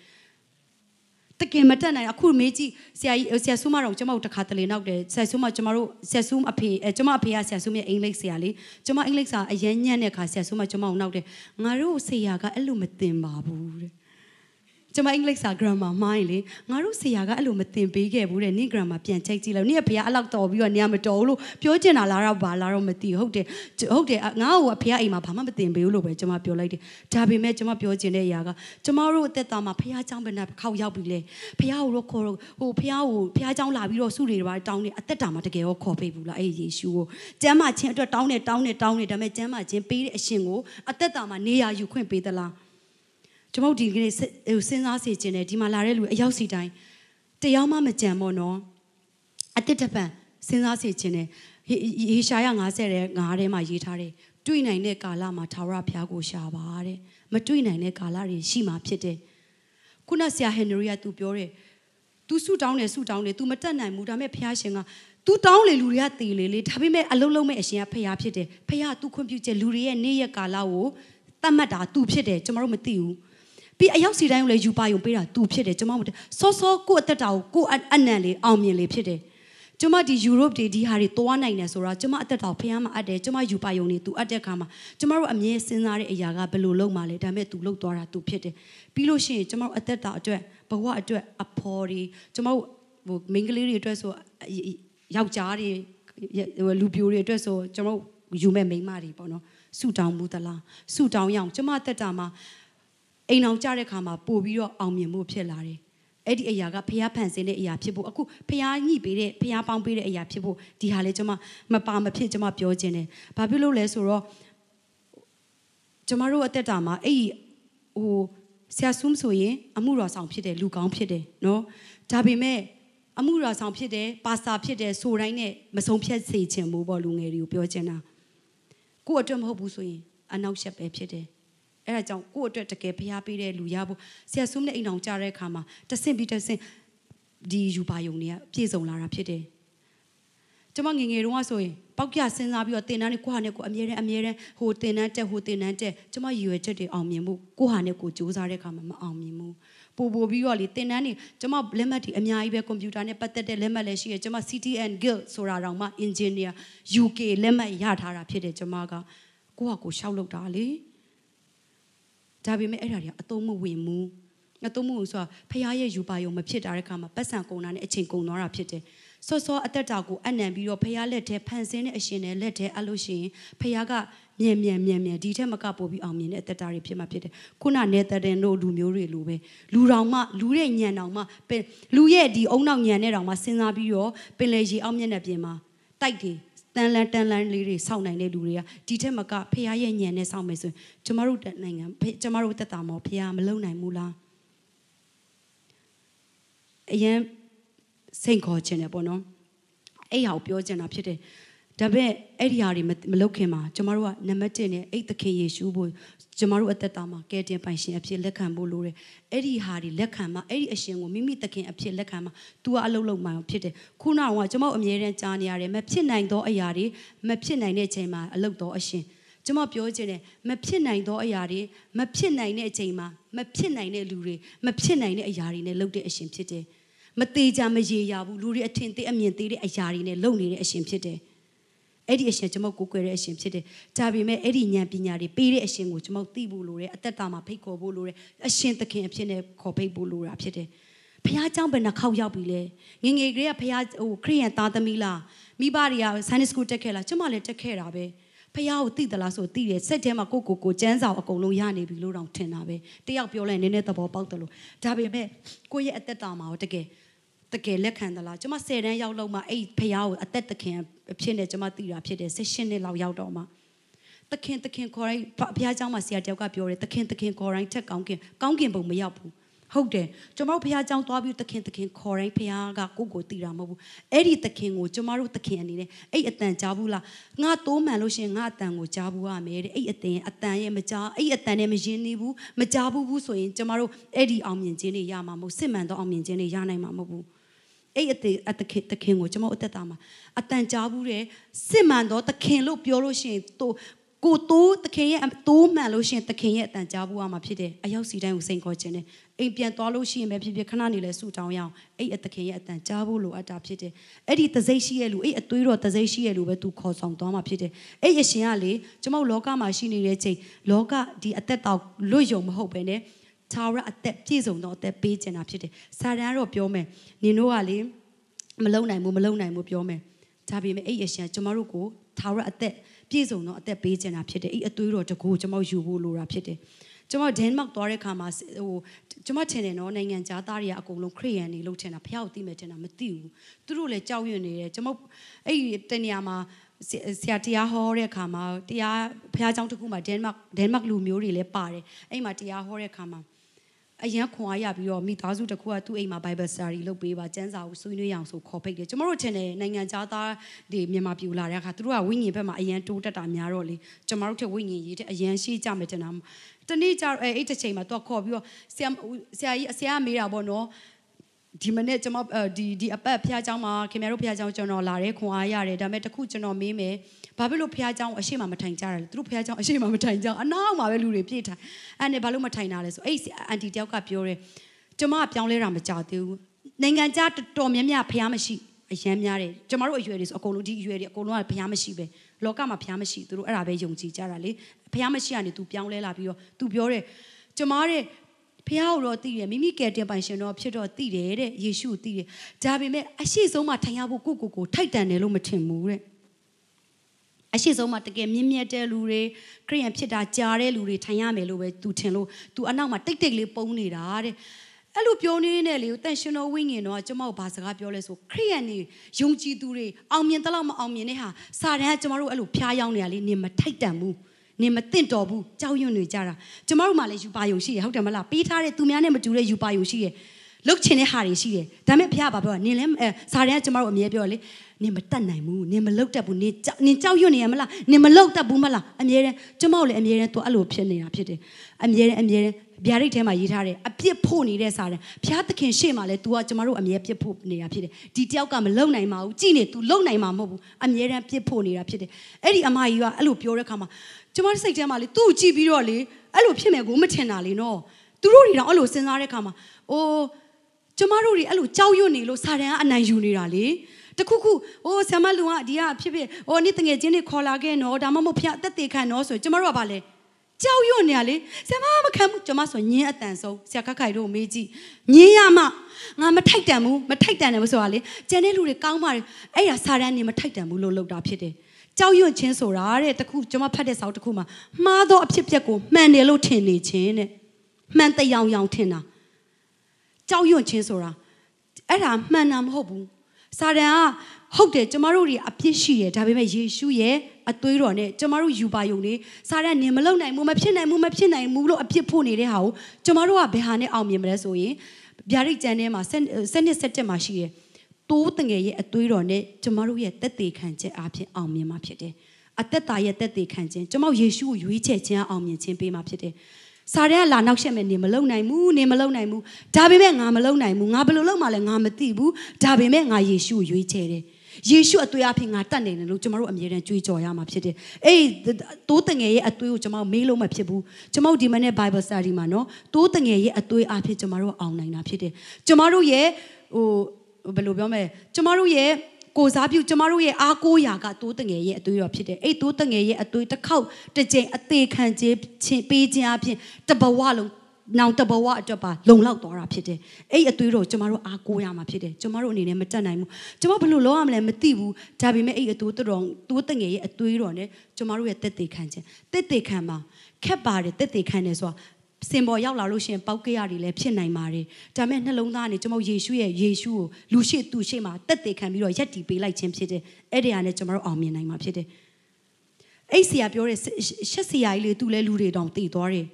တကယ်မတက်နိုင်အခုမေးကြည့်ဆရာကြီးဆရာဆုမတော်ကျွန်မတို့တခါတလေနောက်တယ်ဆရာဆုမကျွန်မတို့ဆရာဆုအဖေအဲကျွန်မအဖေကဆရာဆုရဲ့အင်္ဂလိပ်ဆရာလေးကျွန်မအင်္ဂလိပ်စာအရင်ညံ့တဲ့ခါဆရာဆုမကျွန်မတို့နောက်တယ်ငါတို့ဆရာကအဲ့လိုမသင်ပါဘူးတဲ့ ကျမအင်္ဂလိပ်စာ grammar မိုင်းလေငါတို့ဆရာကအဲ့လိုမသင်ပေးခဲ့ဘူးတဲ့နင့် grammar ပြန်ချိတ်ကြည့်လို့နင့်ဖေကအလောက်တော်ပြီးတော့နေရမတော်ဘူးလို့ပြောချင်တာလားတော့ဘာလားတော့မသိဟုတ်တယ်ဟုတ်တယ်ငါ့ကိုအဖေကအိမ်မှာဘာမှမသင်ပေးဘူးလို့ပဲကျမပြောလိုက်တယ်ဒါပေမဲ့ကျမပြောချင်တဲ့အရာကကျမတို့အသက်တာမှာဖေကကြောင်းဘယ်နှခေါက်ရောက်ပြီလဲဖေကကိုတော့ခေါ်တော့ဟိုဖေကကိုဖေကကြောင်းလာပြီးတော့ဆုတွေပါတောင်းနေအသက်တာမှာတကယ်ရောခေါ်ပေးဘူးလားအဲ့ယေရှုကိုကျမ်းမာခြင်းအတွက်တောင်းနေတောင်းနေတောင်းနေဒါပေမဲ့ကျမ်းမာခြင်းပေးတဲ့အရှင်ကိုအသက်တာမှာနေရာယူခွင့်ပေးသလား ကျွန်တော်ဒီကနေ့စဉ်းစားစေခြင်းနဲ့ဒီမှာလာတဲ့လူအရောက်စီတိုင်းတရားမှမကြံပေါ့နော်အတစ်တပံစဉ်းစားစေခြင်းနဲ့ယေရှာယ50ရဲ့9ထဲမှာရေးထားတယ်တွေ့နိုင်တဲ့ကာလမှာထာဝရဘုရားကိုရှာပါတဲ့မတွေ့နိုင်တဲ့ကာလတွေရှိမှာဖြစ်တယ်ခုနဆရာဟန်နရီကသူပြောတယ် तू ဆူတောင်းတယ်ဆူတောင်းတယ် तू မတက်နိုင်ဘူးဒါပေမဲ့ဘုရားရှင်က तू တောင်းလေလူတွေကတည်လေလေဒါပေမဲ့အလုံးလုံးမဲ့အရှင်ကဖះဖြစ်တယ်ဖះ तू ခွင့်ပြုချက်လူတွေရဲ့နေ့ရက်ကာလကိုတတ်မှတ်တာ तू ဖြစ်တယ်ကျွန်တော်တို့မသိဘူး ပြီးအရောက်စီတိုင်းကိုလည်းယူပါယုံပေးတာသူဖြစ်တယ်ကျွန်မမစောစောကို့အသက်တာကိုကို့အနံလေးအောင်မြင်လေးဖြစ်တယ်ကျွန်မဒီယူရိုပတွေဒီဟာတွေသွားနိုင်တယ်ဆိုတော့ကျွန်မအသက်တာဖះမအပ်တယ်ကျွန်မယူပါယုံနေသူအပ်တဲ့ခါမှာကျွန်မတို့အမြဲစဉ်းစားတဲ့အရာကဘယ်လိုလုပ်မှလဲဒါပေမဲ့သူလုပ်သွားတာသူဖြစ်တယ်ပြီးလို့ရှိရင်ကျွန်မတို့အသက်တာအတွက်မဘဝအတွက်အဖော်တွေကျမတို့ဟိုမိန်းကလေးတွေအတွက်ဆိုယောက်ျားတွေလူပြိုတွေအတွက်ဆိုကျမတို့ယူမဲ့မိန်းမတွေပေါ့နော်ဆူတောင်းမှုသလားဆူတောင်းရအောင်ကျမတက်တာမှာ အိမ်အောင်ကြတဲ့ခါမှာပို့ပြီးတော့အောင်မြင်မှုဖြစ်လာတယ်အဲ့ဒီအရာကဖះဖန်ဆင်းတဲ့အရာဖြစ်ဖို့အခုဖះညှိပေးတဲ့ဖះပေါင်းပေးတဲ့အရာဖြစ်ဖို့ဒီဟာလေကျွန်မမပါမဖြစ်ကျွန်မပြောခြင်းတယ်။ဘာဖြစ်လို့လဲဆိုတော့ကျွန်မတို့အသက်တာမှာအဲ့ဒီဟိုဆရာဆုမဆိုရင်အမှုတော်ဆောင်ဖြစ်တယ်လူကောင်းဖြစ်တယ်နော်။ဒါပေမဲ့အမှုတော်ဆောင်ဖြစ်တယ်ပါစာဖြစ်တယ်ဆိုတိုင်းနဲ့မဆုံးဖြတ်စေချင်ဘူးပေါ့လူငယ်တွေကိုပြောချင်တာ။ကို့အတွက်မဟုတ်ဘူးဆိုရင်အနောက်ရှက်ပဲဖြစ်တယ်။ အဲ့ဒါကြောင့်ကိုယ့်အတွက်တကယ်ဖျားပေးတဲ့လူရဖို့ဆရာဆုမနဲ့အိမ်အောင်ကြားတဲ့အခါမှာတဆင့်ပြီးတဆင့်ဒီယူပါယုံတွေကပြည့်စုံလာတာဖြစ်တယ်ကျမငငယ်တုန်းကဆိုရင်ပောက်ပြစဉ်းစားပြီးတော့တင်တန်းနဲ့ကိုဟာနဲ့ကိုအမြဲတမ်းအမြဲတမ်းဟိုတင်တန်းတက်ဟိုတင်တန်းတက်ကျမရည်ရွယ်ချက်တွေအောင်မြင်မှုကိုဟာနဲ့ကိုစူးစမ်းတဲ့အခါမှာမအောင်မြင်ဘူးပို့ပို့ပြီးတော့လေတင်တန်းနေကျမလက်မှတ်တွေအများကြီးပဲကွန်ပျူတာနဲ့ပတ်သက်တဲ့လက်မှတ်လည်းရှိရကျမ CTN Guild ဆိုတာတောင်မှ engineer UK လက်မှတ်ရထားတာဖြစ်တယ်ကျမကကိုဟာကိုရှောက်လုပ်တာလေ ဒါပေမဲ့အဲ့ဒါတွေကအသုံးမဝင်ဘူးအသုံးမဝင်ဆိုတာဖះရဲ့ယူပါယုံမဖြစ်တာတဲ့ခါမှာပတ်စံကုန်တာနဲ့အချိန်ကုန်သွားတာဖြစ်တယ်စောစောအသက်တာကိုအနံပြီးတော့ဖះလက်ထဲဖန်ဆင်းတဲ့အရှင်နဲ့လက်ထဲအလို့ရှိရင်ဖះကမြန်မြန်မြန်မြန်ဒီထက်မကပို့ပြီးအောင်မြင်တဲ့အသက်တာတွေဖြစ်မှာဖြစ်တယ်ခုနနေတဲ့တို့လူမျိုးတွေလိုပဲလူတော်မှလူတဲ့ညံတော်မှလူရဲ့ဒီအုံနောက်ညံတဲ့တော်မှစဉ်းစားပြီးတော့ပင်လေရီအောင်မြတ်တဲ့ပြင်မှာတိုက်တယ် တန်လန်တန်လန်လေးတွေစောင့်နိုင်တဲ့လူတွေကဒီထက်မကဖះရဲ့ညံနဲ့စောင့်မယ်ဆိုရင်ကျမတို့နိုင်ငံကျမတို့တက်တာမောဖះမလုံနိုင်ဘူးလားအရင်စိတ်ခေါ်ခြင်းတယ်ပေါ့နော်အဲ့ဟာကိုပြောချင်တာဖြစ်တယ် ဒါပေမဲ့အဲ့ဒီဟာတွေမလုပ်ခင်မှာကျမတို့ကနံပါတ်1နဲ့အိတ်သခင်ယေရှုဖို့ကျမတို့အသက်တာမှာကယ်တင်ပိုင်ရှင်အဖြစ်လက်ခံဖို့လိုတယ်အဲ့ဒီဟာတွေလက်ခံမှာအဲ့ဒီအရှင်ကိုမိမိသခင်အဖြစ်လက်ခံမှာ तू ကအလုပ်လုပ်မှဖြစ်တယ်ခုနကကျမတို့အမြဲတမ်းကြားနေရတယ်မဖြစ်နိုင်သောအရာတွေမဖြစ်နိုင်တဲ့အချိန်မှာအလုပ်တော်အရှင်ကျမပြောချင်တယ်မဖြစ်နိုင်သောအရာတွေမဖြစ်နိုင်တဲ့အချိန်မှာမဖြစ်နိုင်တဲ့လူတွေမဖြစ်နိုင်တဲ့အရာတွေနဲ့လုပ်တဲ့အရှင်ဖြစ်တယ်မသေးကြမရေရဘူးလူတွေအထင်သေးအမြင်သေးတဲ့အရာတွေနဲ့လုပ်နေတဲ့အရှင်ဖြစ်တယ် အဲ့ဒီအရှင်ကျွန်မကိုကိုယ်တဲ့အရှင်ဖြစ်တယ်။ဒါပေမဲ့အဲ့ဒီဉာဏ်ပညာတွေပေးတဲ့အရှင်ကိုကျွန်မသိဖို့လိုတယ်။အသက်တာမှာဖိတ်ခေါ်ဖို့လိုတယ်။အရှင်သခင်အဖြစ်နဲ့ခေါ်ဖိတ်ဖို့လိုတာဖြစ်တယ်။ဘုရားကြောင့်ဘယ်နှခေါက်ရောက်ပြီလဲ။ငငယ်ကလေးကဘုရားဟိုခရိယန်သားသမီးလား။မိဘတွေကဆန်နစ်စကူတက်ခဲ့လား။ကျွန်မလည်းတက်ခဲ့တာပဲ။ဖះကိုတိသလားဆိုတိတယ်စိတ်ထဲမှာကိုကိုကိုစမ်းစာအကုန်လုံးရနေပြီလို့တောင်ထင်တာပဲတယောက်ပြောလဲနည်းနည်းသဘောပေါက်တယ်လို့ဒါပေမဲ့ကိုယ့်ရဲ့အသက်တာမှာတော့တကယ် တကယ်လက်ခံသလားကျွန်မ10တန်းရောက်လောက်မှအဲ့ဖះကိုအသက်တခင်အဖြစ်နဲ့ကျွန်မတည်တာဖြစ်တယ်16နှစ်လောက်ရောက်တော့မှတခင်တခင်ခေါ်တိုင်းဘုရားကျောင်းမှာဆရာတယောက်ကပြောတယ်တခင်တခင်ခေါ်တိုင်းထက်ကောင်းကင်ကောင်းကင်ဘုံမရောက်ဘူးဟုတ်တယ်ကျွန်တော်ဘုရားကျောင်းသွားပြီးတခင်တခင်ခေါ်တိုင်းဘုရားကကိုယ့်ကိုတည်တာမဟုတ်ဘူးအဲ့ဒီတခင်ကိုကျွန်တော်တို့တခင်အနေနဲ့အဲ့အတန်ကြားဘူးလားငါတိုးမှန်လို့ရှင်ငါအတန်ကိုကြားဘူးရမယ်တဲ့အဲ့အတန်အတန်ရဲ့မကြားအဲ့အတန်နဲ့မရင်နေဘူးမကြားဘူးဘူးဆိုရင်ကျွန်တော်တို့အဲ့ဒီအောင်မြင်ခြင်းတွေရမှာမဟုတ်စစ်မှန်သောအောင်မြင်ခြင်းတွေရနိုင်မှာမဟုတ်ဘူး အဲ့အသေးအသခင်သခင်ကိုကျွန်မအသက်တာမှာအတန်ကြားဘူးတယ်စစ်မှန်တော့သခင်လို့ပြောလို့ရှိရင်တို့ကိုတိုးသခင်ရဲ့တိုးမှန်လို့ရှိရင်သခင်ရဲ့အတန်ကြားဘူးရမှာဖြစ်တယ်အရောက်စီတိုင်းကိုစိန်ခေါ်ခြင်းနဲ့အိမ်ပြန်သွားလို့ရှိရင်ပဲဖြစ်ဖြစ်ခဏနေလဲဆူတောင်းရအောင်အဲ့အသခင်ရဲ့အတန်ကြားဖို့လိုအပ်တာဖြစ်တယ်အဲ့ဒီတစိမ့်ရှိရဲ့လူအဲ့အသွေးတော်တစိမ့်ရှိရဲ့လူပဲသူခေါ်ဆောင်သွားမှာဖြစ်တယ်အဲ့အရှင်ကလေကျွန်မလောကမှာရှိနေတဲ့ချိန်လောကဒီအသက်တော်လွတ်ယုံမဟုတ်ပဲね ထာဝရအသက်ပြည့်စုံသောအသက်ပေးခြင်းတာဖြစ်တယ်။စာတန်ကတော့ပြောမယ်။နင်တို့ကလေမလုံနိုင်ဘူးမလုံနိုင်ဘူးပြောမယ်။ဒါပေမဲ့အဲ့ရရှင်ကျွန်တော်တို့ကိုထာဝရအသက်ပြည့်စုံသောအသက်ပေးခြင်းတာဖြစ်တယ်။အဲ့အသွေးတော်တကူကျွန်တော်ယူဖို့လိုတာဖြစ်တယ်။ကျွန်မဒန်မတ်သွားတဲ့ခါမှာဟိုကျွန်မထင်တယ်နော်နိုင်ငံသားသားတွေကအကုန်လုံးခရိယန်တွေလို့ထင်တာဖျောက်သိမယ်ထင်တာမသိဘူးသူတို့လည်းကြောက်ရွံ့နေတယ်ကျွန်မအဲ့ဒီတနေရာမှာဆရာတရားဟောတဲ့အခါမှာတရားဘုရားကျောင်းတစ်ခုမှာဒန်မတ်ဒန်မတ်လူမျိုးတွေလည်းပါတယ်အဲ့မှာတရားဟောတဲ့အခါမှာ အရန်ခွန်အားရပြီးတော့မိသားစုတစ်ခုကသူ့အိမ်မှာ Bible study လုပ်ပေးပါကျမ်းစာကိုဆွေးနွေးအောင်ဆိုခေါ်ဖိတ်တယ်ကျွန်တော်တို့ထင်တယ်နိုင်ငံသားတွေမြန်မာပြည်လာတဲ့အခါသူတို့ကဝိညာဉ်ဘက်မှာအရန်တိုးတက်တာများတော့လေကျွန်တော်တို့ထက်ဝိညာဉ်ရေးတဲ့အရန်ရှိကြမယ်တင်တာတနေ့ကျအဲ့အဲ့တစ်ချိန်မှာသူကခေါ်ပြီးတော့ဆရာဆရာကြီးဆရာမေးတာပေါ့နော် ဒီမနေ့ကျွန်မဒီဒီအပတ်ဖះเจ้าမှာခင်ဗျားတို့ဖះเจ้าကျွန်တော်လာတဲ့ခွန်အားရတယ်ဒါပေမဲ့တခုကျွန်တော်မေးမယ်ဘာဖြစ်လို့ဖះเจ้าအရှိမမထိုင်ကြရလဲသူတို့ဖះเจ้าအရှိမမထိုင်ကြအနောက်မှာပဲလူတွေပြည့်ထိုင်အဲ့နဲ့ဘာလို့မထိုင်တာလဲဆိုအဲ့အန်တီတယောက်ကပြောတယ်ကျွန်မကပြောင်းလဲတာမကြောက်သေးဘူးနိုင်ငံခြားတော်တော်များများဖះမရှိအရန်များတယ်ကျမတို့အရွယ်တွေဆိုအကုန်လုံးဒီအရွယ်တွေအကုန်လုံးကဖះမရှိပဲလောကမှာဖះမရှိသူတို့အဲ့ဒါပဲယုံကြည်ကြတာလေဖះမရှိကနေ तू ပြောင်းလဲလာပြီးတော့ तू ပြောတယ်ကျမတဲ့ ဖះကိုတော့သိတယ်မိမိကယ်တင်ပိုင်ရှင်တော့ဖြစ်တော့သိတယ်တဲ့ယေရှုကိုသိတယ်ဒါပေမဲ့အရှိဆုံးမှာထိုင်ရဖို့ကိုကိုကိုထိုက်တန်တယ်လို့မထင်ဘူးတဲ့အရှိဆုံးမှာတကယ်မြင့်မြတ်တဲ့လူတွေခရိယန်ဖြစ်တာကြားတဲ့လူတွေထိုင်ရမယ်လို့ပဲသူထင်လို့သူအနောက်မှာတိတ်တိတ်လေးပုံနေတာတဲ့အဲ့လိုပြောနေနေလေတန်ရှင်တော်ဝိညာဉ်တော့ကျွန်မတို့ဘာစကားပြောလဲဆိုခရိယန်နေယုံကြည်သူတွေအောင်မြင်တလောက်မအောင်မြင်တဲ့ဟာစာတန်းကကျွန်တော်တို့အဲ့လိုဖျားယောင်းနေတာလေနေမထိုက်တန်ဘူး နေမသင့်တော်ဘူးကြောက်ရွံ့နေကြတာကျမတို့မှလည်းယူပါယုံရှိရဟုတ်တယ်မလားပေးထားတဲ့သူများနဲ့မတူတဲ့ယူပါယုံရှိရ လုတ်ချင်တဲ့ဟာတွေရှိတယ်ဒါပေမဲ့ဘုရားဘာပြောနင်လည်းအဲစာရန်ကကျမတို့အမြဲပြောလေနင်မတတ်နိုင်ဘူးနင်မလုတ်တတ်ဘူးနင်ကြောက်နင်ကြောက်ရွံ့နေရမလားနင်မလုတ်တတ်ဘူးမလားအမြဲတမ်းကျမတို့လည်းအမြဲတမ်းသူအဲ့လိုဖြစ်နေတာဖြစ်တယ်အမြဲတမ်းအမြဲတမ်းဗျာဒိတ်ထဲမှာရေးထားတယ်အပြစ်ဖို့နေတဲ့စာရန်ဘုရားသခင်ရှေ့မှာလဲ तू ကကျမတို့အမြဲပြစ်ဖို့နေတာဖြစ်တယ်ဒီတယောက်ကမလုံနိုင်ပါဘူးကြည်နေ तू လုံနိုင်မှာမဟုတ်ဘူးအမြဲတမ်းပြစ်ဖို့နေတာဖြစ်တယ်အဲ့ဒီအမကြီးကအဲ့လိုပြောတဲ့ခါမှာကျမတို့စိတ်ထဲမှာလေသူ့ကိုကြည့်ပြီးတော့လေအဲ့လိုဖြစ်မယ်ကိုမထင်တာလေနော်သူတို့တွေတော့အဲ့လိုစဉ်းစားတဲ့ခါမှာအိုး ကျမတို့တွေအဲ့လိုကြောက်ရွံ့နေလို့စာတန်ကအနိုင်ယူနေတာလေတခုခုဟိုဆမ်မလူကဒီကဖြစ်ဖြစ်ဟိုနေ့တငယ်ချင်းတွေခေါ်လာခဲ့နော်ဒါမှမဟုတ်ဖျက်အသက်သေးခံနော်ဆိုကျမတို့ကဘာလဲကြောက်ရွံ့နေရလေဆမ်မမခံဘူးကျမဆိုညင်းအတန်ဆုံးဆရာခက်ခိုင်တို့မေးကြည့်ညင်းရမှငါမထိုက်တန်ဘူးမထိုက်တန်တယ်မဆိုတာလေကျန်တဲ့လူတွေကောင်းပါတယ်အဲ့ဒါစာတန်နေမထိုက်တန်ဘူးလို့လုပ်တာဖြစ်တယ်ကြောက်ရွံ့ခြင်းဆိုတာတဲ့တခုကျွန်မဖတ်တဲ့စာအုပ်တစ်ခုမှာမှားသောအဖြစ်အပျက်ကိုမှန်တယ်လို့ထင်နေခြင်းတဲ့မှန်တရားရောင်ထင်တာ ကြောက်ရွံ့ခြင်းဆိုတာအဲ့ဒါမှန်တာမဟုတ်ဘူးစာတန်ကဟုတ်တယ်ကျမတို့တွေအပြစ်ရှိတယ်ဒါပေမဲ့ယေရှုရဲ့အသွေးတော်နဲ့ကျမတို့ယူပါယုံနေစာတန်နေမလုံနိုင်ဘူးမဖြစ်နိုင်ဘူးမဖြစ်နိုင်ဘူးလို့အပြစ်ဖို့နေတဲ့ဟာကိုကျမတို့ကဘယ်ဟာနဲ့အောင်မြင်မလဲဆိုရင်ဗျာဒိတ်ကျမ်းထဲမှာစနစ်စက်တက်မှာရှိတယ်တိုးတငယ်ရဲ့အသွေးတော်နဲ့ကျမတို့ရဲ့တက်သေးခံချက်အဖြစ်အောင်မြင်မှာဖြစ်တယ်။အသက်တာရဲ့တက်သေးခံခြင်းကျမတို့ယေရှုကိုရွေးချယ်ခြင်းအောင်မြင်ခြင်းပေးမှာဖြစ်တယ်။ စာရဲကလာနောက်ရှက်မဲ့နေမလုံနိုင်ဘူးနေမလုံနိုင်ဘူးဒါပေမဲ့ငါမလုံနိုင်ဘူးငါဘယ်လိုလုပ်မှလဲငါမသိဘူးဒါပေမဲ့ငါယေရှုကိုရွေးချယ်တယ်ယေရှုအသွေးအဖြစ်ငါတတ်နေတယ်လို့ကျမတို့အမြဲတမ်းကြွေးကြော်ရမှာဖြစ်တယ်။အေးတိုးတငယ်ရဲ့အသွေးကိုကျမတို့မေးလို့မဖြစ်ဘူး။ကျမတို့ဒီမနေ့ Bible study မှာနော်တိုးတငယ်ရဲ့အသွေးအဖြစ်ကျမတို့အောင်နိုင်တာဖြစ်တယ်။ကျမတို့ရဲ့ဟိုဘယ်လိုပြောမလဲကျမတို့ရဲ့ ကိုစားပြုကျမတို့ရဲ့အားကိုးရာကတိုးတငယ်ရဲ့အသွေးတော်ဖြစ်တယ်အဲ့တိုးတငယ်ရဲ့အသွေးတစ်ခေါက်တစ်ကြိမ်အသေးခံခြင်းချင်းပေးခြင်းအပြင်တဘဝလုံးနောင်တဘဝအတွက်ပါလုံလောက်သွားတာဖြစ်တယ်အဲ့အသွေးတော်ကျမတို့အားကိုးရမှာဖြစ်တယ်ကျမတို့အနေနဲ့မတက်နိုင်ဘူးကျမဘယ်လိုလုပ်ရမလဲမသိဘူးဒါပေမဲ့အဲ့အသွေးတော်တိုးတငယ်ရဲ့အသွေးတော်နဲ့ကျမတို့ရဲ့တက်သေးခံခြင်းတက်သေးခံမှာခက်ပါတယ်တက်သေးခံတယ်ဆိုတာ စင်ပေါ်ရောက်လာလို့ရှိရင်ပောက်ကရတွေလည်းဖြစ်နိုင်ပါတယ်ဒါပေမဲ့နှလုံးသားကနေကျွန်တော်ယေရှုရဲ့ယေရှုကိုလူရှိသူရှိမှတက်သေးခံပြီးတော့ယက်တီပေးလိုက်ခြင်းဖြစ်တယ်အဲ့ဒီဟာနဲ့ကျွန်တော်တို့အောင်မြင်နိုင်မှာဖြစ်တယ်အဲ့ဆရာပြောတဲ့ရှက်ဆရာကြီးလေသူလည်းလူတွေတောင်တည်သွားတယ်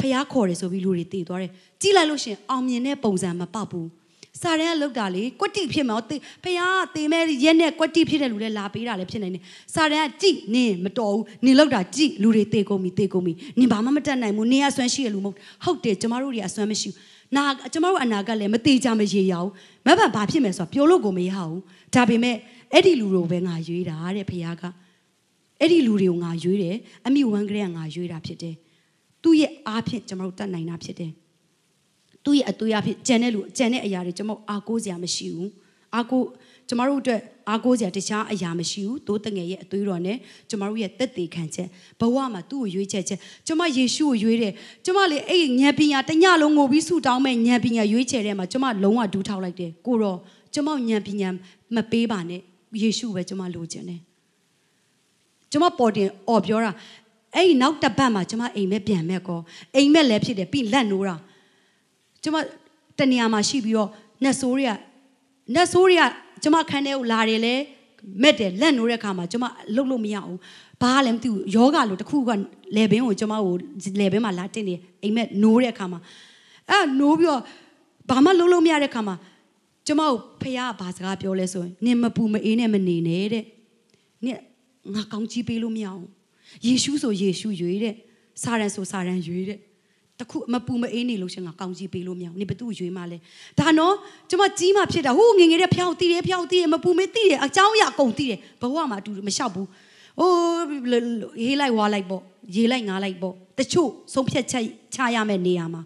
ဖះခေါ်တယ်ဆိုပြီးလူတွေတည်သွားတယ်ကြည့်လိုက်လို့ရှင်အောင်မြင်တဲ့ပုံစံမပေါက်ဘူး စာရန်ကလောက်တာလေကွက်တိဖြစ်မှာဖះတေမဲရက်နဲ့ကွက်တိဖြစ်တဲ့လူလည်းလာပေးတာလည်းဖြစ်နိုင်တယ်စာရန်ကကြည့်နင်းမတော်ဘူးနင်လောက်တာကြည့်လူတွေတေကုန်ပြီတေကုန်ပြီနင်ဘာမှမတတ်နိုင်ဘူးနင်အဆွမ်းရှိရလူမဟုတ်ဟုတ်တယ်ကျမတို့တွေအဆွမ်းမရှိဘူးနာကျမတို့အနာကလည်းမသေးကြမရေရအောင်မဘဘာဖြစ်မယ်ဆိုတော့ပြောလို့ကိုမရဘူးဒါပေမဲ့အဲ့ဒီလူတို့ပဲငါရွေးတာတဲ့ဖះကအဲ့ဒီလူတွေကိုငါရွေးတယ်အမိဝမ်းကလေးကငါရွေးတာဖြစ်တယ်သူ့ရဲ့အားဖြင့်ကျမတို့တတ်နိုင်တာဖြစ်တယ် သူ့ရဲ့အသွေးအဖြစ်ကြံတဲ့လူကြံတဲ့အရာတွေကျွန်တော်အားကိုးစရာမရှိဘူးအားကိုးကျမတို့အတွက်အားကိုးစရာတခြားအရာမရှိဘူးတိုးတငယ်ရဲ့အသွေးတော်နဲ့ကျမတို့ရဲ့တက်သေးခံချက်ဘဝမှာသူ့ကိုရွေးချက်ချက်ကျမယေရှုကိုရွေးတယ်ကျမလေအဲ့ညံပညာတညလုံးငိုပြီးဆူတောင်းမဲ့ညံပညာရွေးချယ်တဲ့မှာကျမလုံးဝဒူးထောက်လိုက်တယ်ကိုတော့ကျမညံပညာမပေးပါနဲ့ယေရှုပဲကျမလိုချင်တယ်ကျမပေါ်တင်អော်ပြောတာအဲ့ဒီနောက်တစ်ပတ်မှာကျမအိမ်မက်ပြန်မဲ့ကောအိမ်မက်လည်းဖြစ်တယ်ပြီးလက်နိုးတာ ကျမတနေရာမှာရှိပြီးတော့နတ်ဆိုးတွေကနတ်ဆိုးတွေကကျမခန်းထဲကိုလာတယ်လေမက်တယ်လက်နိုးတဲ့အခါမှာကျမလှုပ်လို့မရဘူးဘာလည်းမသိဘူးယောဂလို့တခုကလေဘင်းကိုကျမကိုလေဘင်းမှာလာတင်နေအိမ်မက်နိုးတဲ့အခါမှာအဲ့နိုးပြီးတော့ဘာမှလှုပ်လို့မရတဲ့အခါမှာကျမကိုဖះဘာစကားပြောလဲဆိုရင်နင်မပူမအေးနဲ့မနေနဲ့တဲ့နင်ငါကောင်းကြီးပေးလို့မရအောင်ယေရှုဆိုယေရှုရွေးတဲ့စာရန်ဆိုစာရန်ရွေးတဲ့ တခုမပူမအေးနေလို့ရှင်ငါကောင်းကြီးပေးလို့မရအောင်နေဘသူရွေးမှလဲဒါနော်ကျမကြီးမှဖြစ်တာဟိုးငငယ်တဲ့ဖျောက်တီးတယ်ဖျောက်တီးတယ်မပူမေးတီးတယ်အเจ้าရအကုန်တီးတယ်ဘဝမှာအတူမလျှောက်ဘူးအိုးရေးလိုက်ဝါလိုက်ပေါ့ရေးလိုက်ငါလိုက်ပေါ့တချို့ဆုံးဖြတ်ချက်ချရမယ့်နေရာမှာ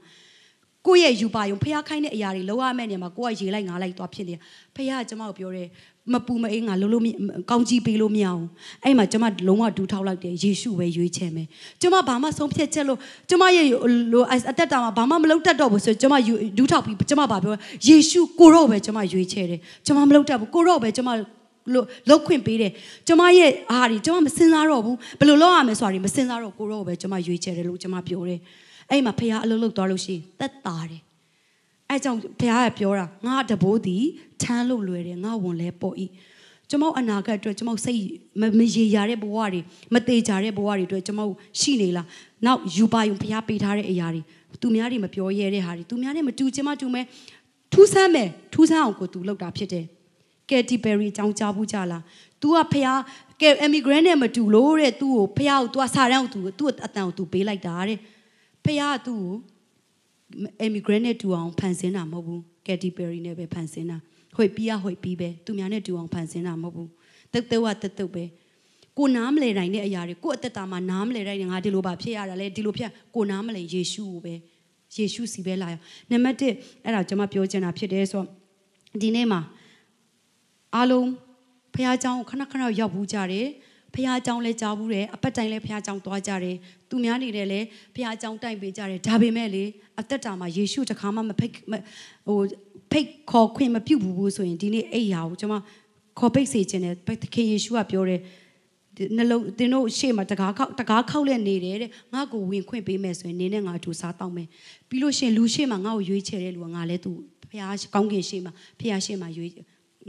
ကိုယ့်ရဲ့ယူပါယုံဖះခိုင်းတဲ့အရာတွေလောရမဲ့နေမှာကိုကရေလိုက်ငါလိုက်သွားဖြစ်နေဖះကကျမကိုပြောတယ် မပူမအေးငါလုံးလုံးကောင်းကြီးပေးလို့မရအောင်အဲ့မှာကျမလုံးဝဒူးထောက်လိုက်တယ်ယေရှုပဲရွေးချယ်မယ်ကျမဘာမှဆုံးဖြတ်ချက်လို့ကျမရဲ့လိုအသက်တာမှာဘာမှမလုပ်တတ်တော့ဘူးဆိုကျမဒူးထောက်ပြီးကျမဘာပြောယေရှုကိုတော့ပဲကျမရွေးချယ်တယ်ကျမမလုပ်တတ်ဘူးကိုတော့ပဲကျမလို့လောက်ခွင့်ပေးတယ်ကျမရဲ့အားတွေကျမမစင်စားတော့ဘူးဘယ်လိုလုပ်ရမလဲဆိုတာတွေမစင်စားတော့ကိုတော့ပဲကျမရွေးချယ်တယ်လို့ကျမပြောတယ်အဲ့မှာဖះအလုပ်လုပ်သွားလို့ရှိရင်သက်တာတယ် အဲကြောင့်ဘုရားကပြောတာငါတဘိုးသည်ထမ်းလို့လွယ်တယ်ငါဝန်လဲပေါ်ဤကျွန်မအနာဂတ်အတွက်ကျွန်မစိတ်မရေရာတဲ့ဘဝတွေမသေးကြတဲ့ဘဝတွေအတွက်ကျွန်မရှိနေလားနောက်ယူပါယုံဘုရားပေးထားတဲ့အရာတွေသူများတွေမပြောရဲတဲ့ဟာတွေသူများတွေမတူချင်မတူမဲထူးဆန်းမယ်ထူးဆန်းအောင်ကိုသူလုပ်တာဖြစ်တယ်ကယ်တီဘယ်ရီအကြောင်းကြားဘူးကြလား तू ကဖះကယ်အမီဂရန်နဲ့မတူလို့တဲ့ तू ကိုဖះကို तू ကစာရန်ကို तू သူ့အတန်ကို तू ပေးလိုက်တာတဲ့ဖះက तू ကို immigrant နဲ့တူအောင်ဖန်ဆင်းတာမဟုတ်ဘူး Katy Perry နဲ့ပဲဖန်ဆင်းတာဟွေပြီးရဟွေပြီးပဲသူများနဲ့တူအောင်ဖန်ဆင်းတာမဟုတ်ဘူးတက်တက်ဝတက်တက်ပဲကိုနားမလဲနိုင်တဲ့အရာတွေကိုအသက်တာမှာနားမလဲနိုင်ငါဒီလိုပါဖြစ်ရတာလေဒီလိုဖြစ်ကိုနားမလဲယေရှုကိုပဲယေရှုစီပဲလာရနံပါတ်1အဲ့ဒါကျွန်မပြောချင်တာဖြစ်တယ်ဆိုတော့ဒီနေ့မှာအားလုံးဖះเจ้าကိုခဏခဏရောက်ဘူးကြတယ် ဖះเจ้าလဲကြားဘူးတယ်အပတ်တိုင်းလဲဖះเจ้าသွားကြတယ်သူများနေတယ်လဲဖះเจ้าတိုင်ပေးကြတယ်ဒါပေမဲ့လေအသက်တာမှာယေရှုတခါမှမဖိတ်ဟိုဖိတ်ခေါ်ခွင့်မပြုတ်ဘူးဆိုရင်ဒီနေ့အဲ့ရာကိုကျွန်မခေါ်ပိတ်စေခြင်းနဲ့သခင်ယေရှုကပြောတယ်နှလုံးသင်တို့ရှေ့မှာတကားခောက်တကားခောက်လက်နေတယ်တဲ့ငါ့ကိုဝင်ခွင့်ပေးမယ်ဆိုရင်နင်းနဲ့ငါအတူစားတောင်းမယ်ပြီးလို့ရှိရင်လူရှေ့မှာငါ့ကိုရွေးချယ်တဲ့လူကငါလည်းသူဖះကောင်းကင်ရှေ့မှာဖះရှေ့မှာရွေး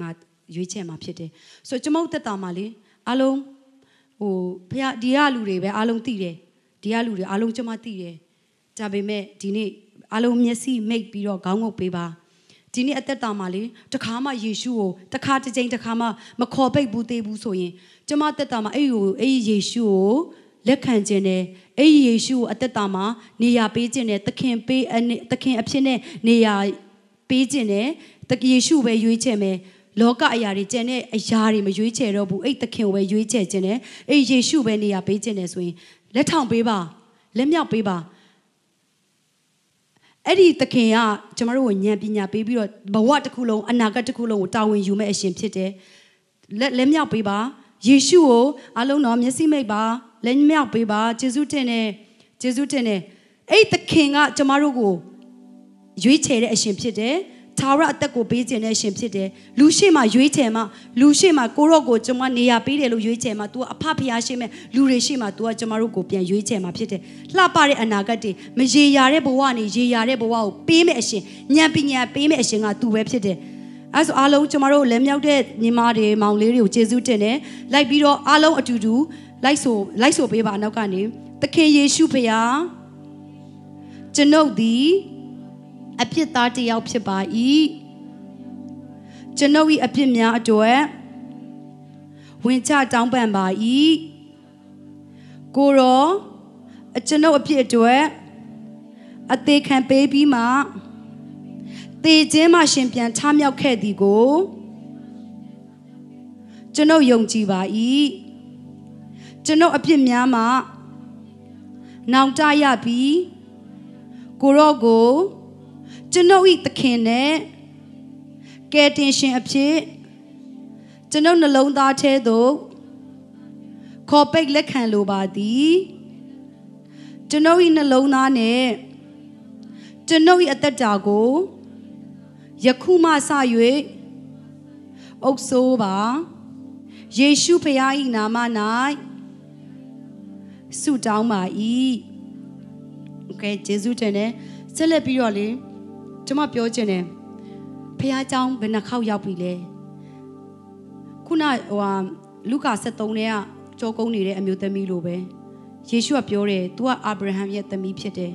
ငါရွေးချယ်မှာဖြစ်တယ်ဆိုတော့ကျွန်မတို့တက်တာမှာလေအားလုံး ဟိုဖះဒီကလူတွေပဲအားလုံးသိတယ်ဒီကလူတွေအားလုံးကျွန်မသိတယ်ဒါပေမဲ့ဒီနေ့အားလုံးမျက်စိမိတ်ပြီးတော့ခေါင်းငုပ်ပေးပါဒီနေ့အသက်တာမှာလေတခါမှယေရှုကိုတခါတစ်ချိန်တခါမှမခေါ်ပိတ်ဘူးသေးဘူးဆိုရင်ကျမသက်တာမှာအဲ့ဒီအဲ့ဒီယေရှုကိုလက်ခံခြင်းနဲ့အဲ့ဒီယေရှုကိုအသက်တာမှာနေရာပေးခြင်းနဲ့သခင်ပေးသခင်အဖြစ်နဲ့နေရာပေးခြင်းနဲ့တကယေရှုပဲရွေးချယ်မယ် လောကအရာတွေကျန်တဲ့အရာတွေမရွေးချယ်တော့ဘူးအဲ့သခင်ကိုပဲရွေးချယ်ခြင်းနဲ့အဲ့ယေရှုပဲနေရာပေးခြင်းနဲ့ဆိုရင်လက်ထောင်ပေးပါလက်မြောက်ပေးပါအဲ့ဒီသခင်ကကျမတို့ကိုဉာဏ်ပညာပေးပြီးတော့ဘဝတစ်ခုလုံးအနာဂတ်တစ်ခုလုံးကိုတာဝန်ယူမဲ့အရှင်ဖြစ်တယ်လက်လက်မြောက်ပေးပါယေရှုကိုအလုံးတော်မျက်စိမိတ်ပါလက်မြောက်ပေးပါယေရှုတင်တယ်ယေရှုတင်တယ်အဲ့သခင်ကကျမတို့ကိုရွေးချယ်တဲ့အရှင်ဖြစ်တယ် သာရအသက်ကိုပေးခြင်းနဲ့ရှင်ဖြစ်တယ်လူရှိမှရွေးချယ်မှလူရှိမှကိုရော့ကိုကျွန်မနေရာပေးတယ်လို့ရွေးချယ်မှ तू အဖဖျားရှိမဲ့လူတွေရှိမှ तू ကကျွန်မတို့ကိုပြန်ရွေးချယ်မှဖြစ်တယ်လှပတဲ့အနာဂတ်တွေမရေရာတဲ့ဘဝနေရေရာတဲ့ဘဝကိုပေးမဲ့အရှင်ဉာဏ်ပညာပေးမဲ့အရှင်က तू ပဲဖြစ်တယ်အဲဆိုအားလုံးကျမတို့လက်မြောက်တဲ့ညီမတွေမောင်လေးတွေကိုကျေးဇူးတင်တယ်လိုက်ပြီးတော့အားလုံးအတူတူလိုက်ဆိုလိုက်ဆိုပေးပါအနောက်ကနေသခင်ယေရှုဖခင်ကျွန်ုပ်သည် အပြစ်သားတစ်ယောက်ဖြစ်ပါ၏ကျွန်ုပ်၏အပြစ်များအတွက်ဝင်ချတောင်းပန်ပါ၏ကိုရောကျွန်ုပ်အပြစ်အတွက်အသေးခံပေးပြီးမှတေခြင်းမှရှင်ပြန်ထမြောက်ခဲ့သည်ကိုကျွန်ုပ်ယုံကြည်ပါ၏ကျွန်ုပ်အပြစ်များမှနောင်တရပြီးကိုရော့ကို ကျွန်ုပ်ဤသခင်နဲ့ကယ်တင်ရှင်အဖြစ်ကျွန်ုပ်နှလုံးသားထဲသို့ခေါ်ပိတ်လက်ခံလိုပါသည်ကျွန်ုပ်ဤနှလုံးသားနဲ့ကျွန်ုပ်ဤအသက်တာကိုယခုမှစ၍အုပ်ဆိုးပါယေရှုဖခင်၏နာမ၌ဆုတောင်းပါ၏โอเคယေရှုတင်တယ်ဆက်လက်ပြီးတော့လေ ကျွန်မပြောချင်တယ်ဖះเจ้าဘယ်နှခေါက်ရောက်ပြီလဲခုနဟိုဟာလူကာ73ထဲကကြောကုန်းနေတဲ့အမျိုးသမီးလိုပဲယေရှုကပြောတယ် तू ကအာဗြဟံရဲ့သမီးဖြစ်တယ်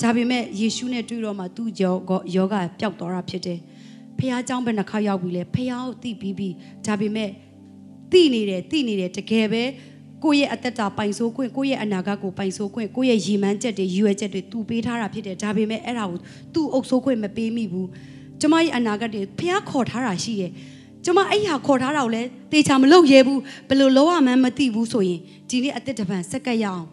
ဒါပေမဲ့ယေရှုနဲ့တွေ့တော့မှသူ့ယောယောဂပျောက်သွားတာဖြစ်တယ်ဖះเจ้าဘယ်နှခေါက်ရောက်ပြီလဲဖះကိုသိပြီးပြီဒါပေမဲ့သိနေတယ်သိနေတယ်တကယ်ပဲ ကိုယ့်ရဲ့အသက်တာပိုင်ဆိုးခွင့်ကိုယ့်ရဲ့အနာဂတ်ကိုပိုင်ဆိုးခွင့်ကိုယ့်ရဲ့ရည်မှန်းချက်တွေရည်ရွယ်ချက်တွေသူပေးထားတာဖြစ်တယ်ဒါပေမဲ့အဲ့ဒါကိုသူ့အုပ်ဆိုးခွင့်မပေးမိဘူးကျမရဲ့အနာဂတ်တွေဖះခေါ်ထားတာရှိတယ်ကျမအဲ့ဟာခေါ်ထားတာကိုလည်းတေချာမလုပ်ရဲဘူးဘယ်လိုလုပ်ရမှန်းမသိဘူးဆိုရင်ဒီနေ့အသက်တပံစက်ကက်ရအောင်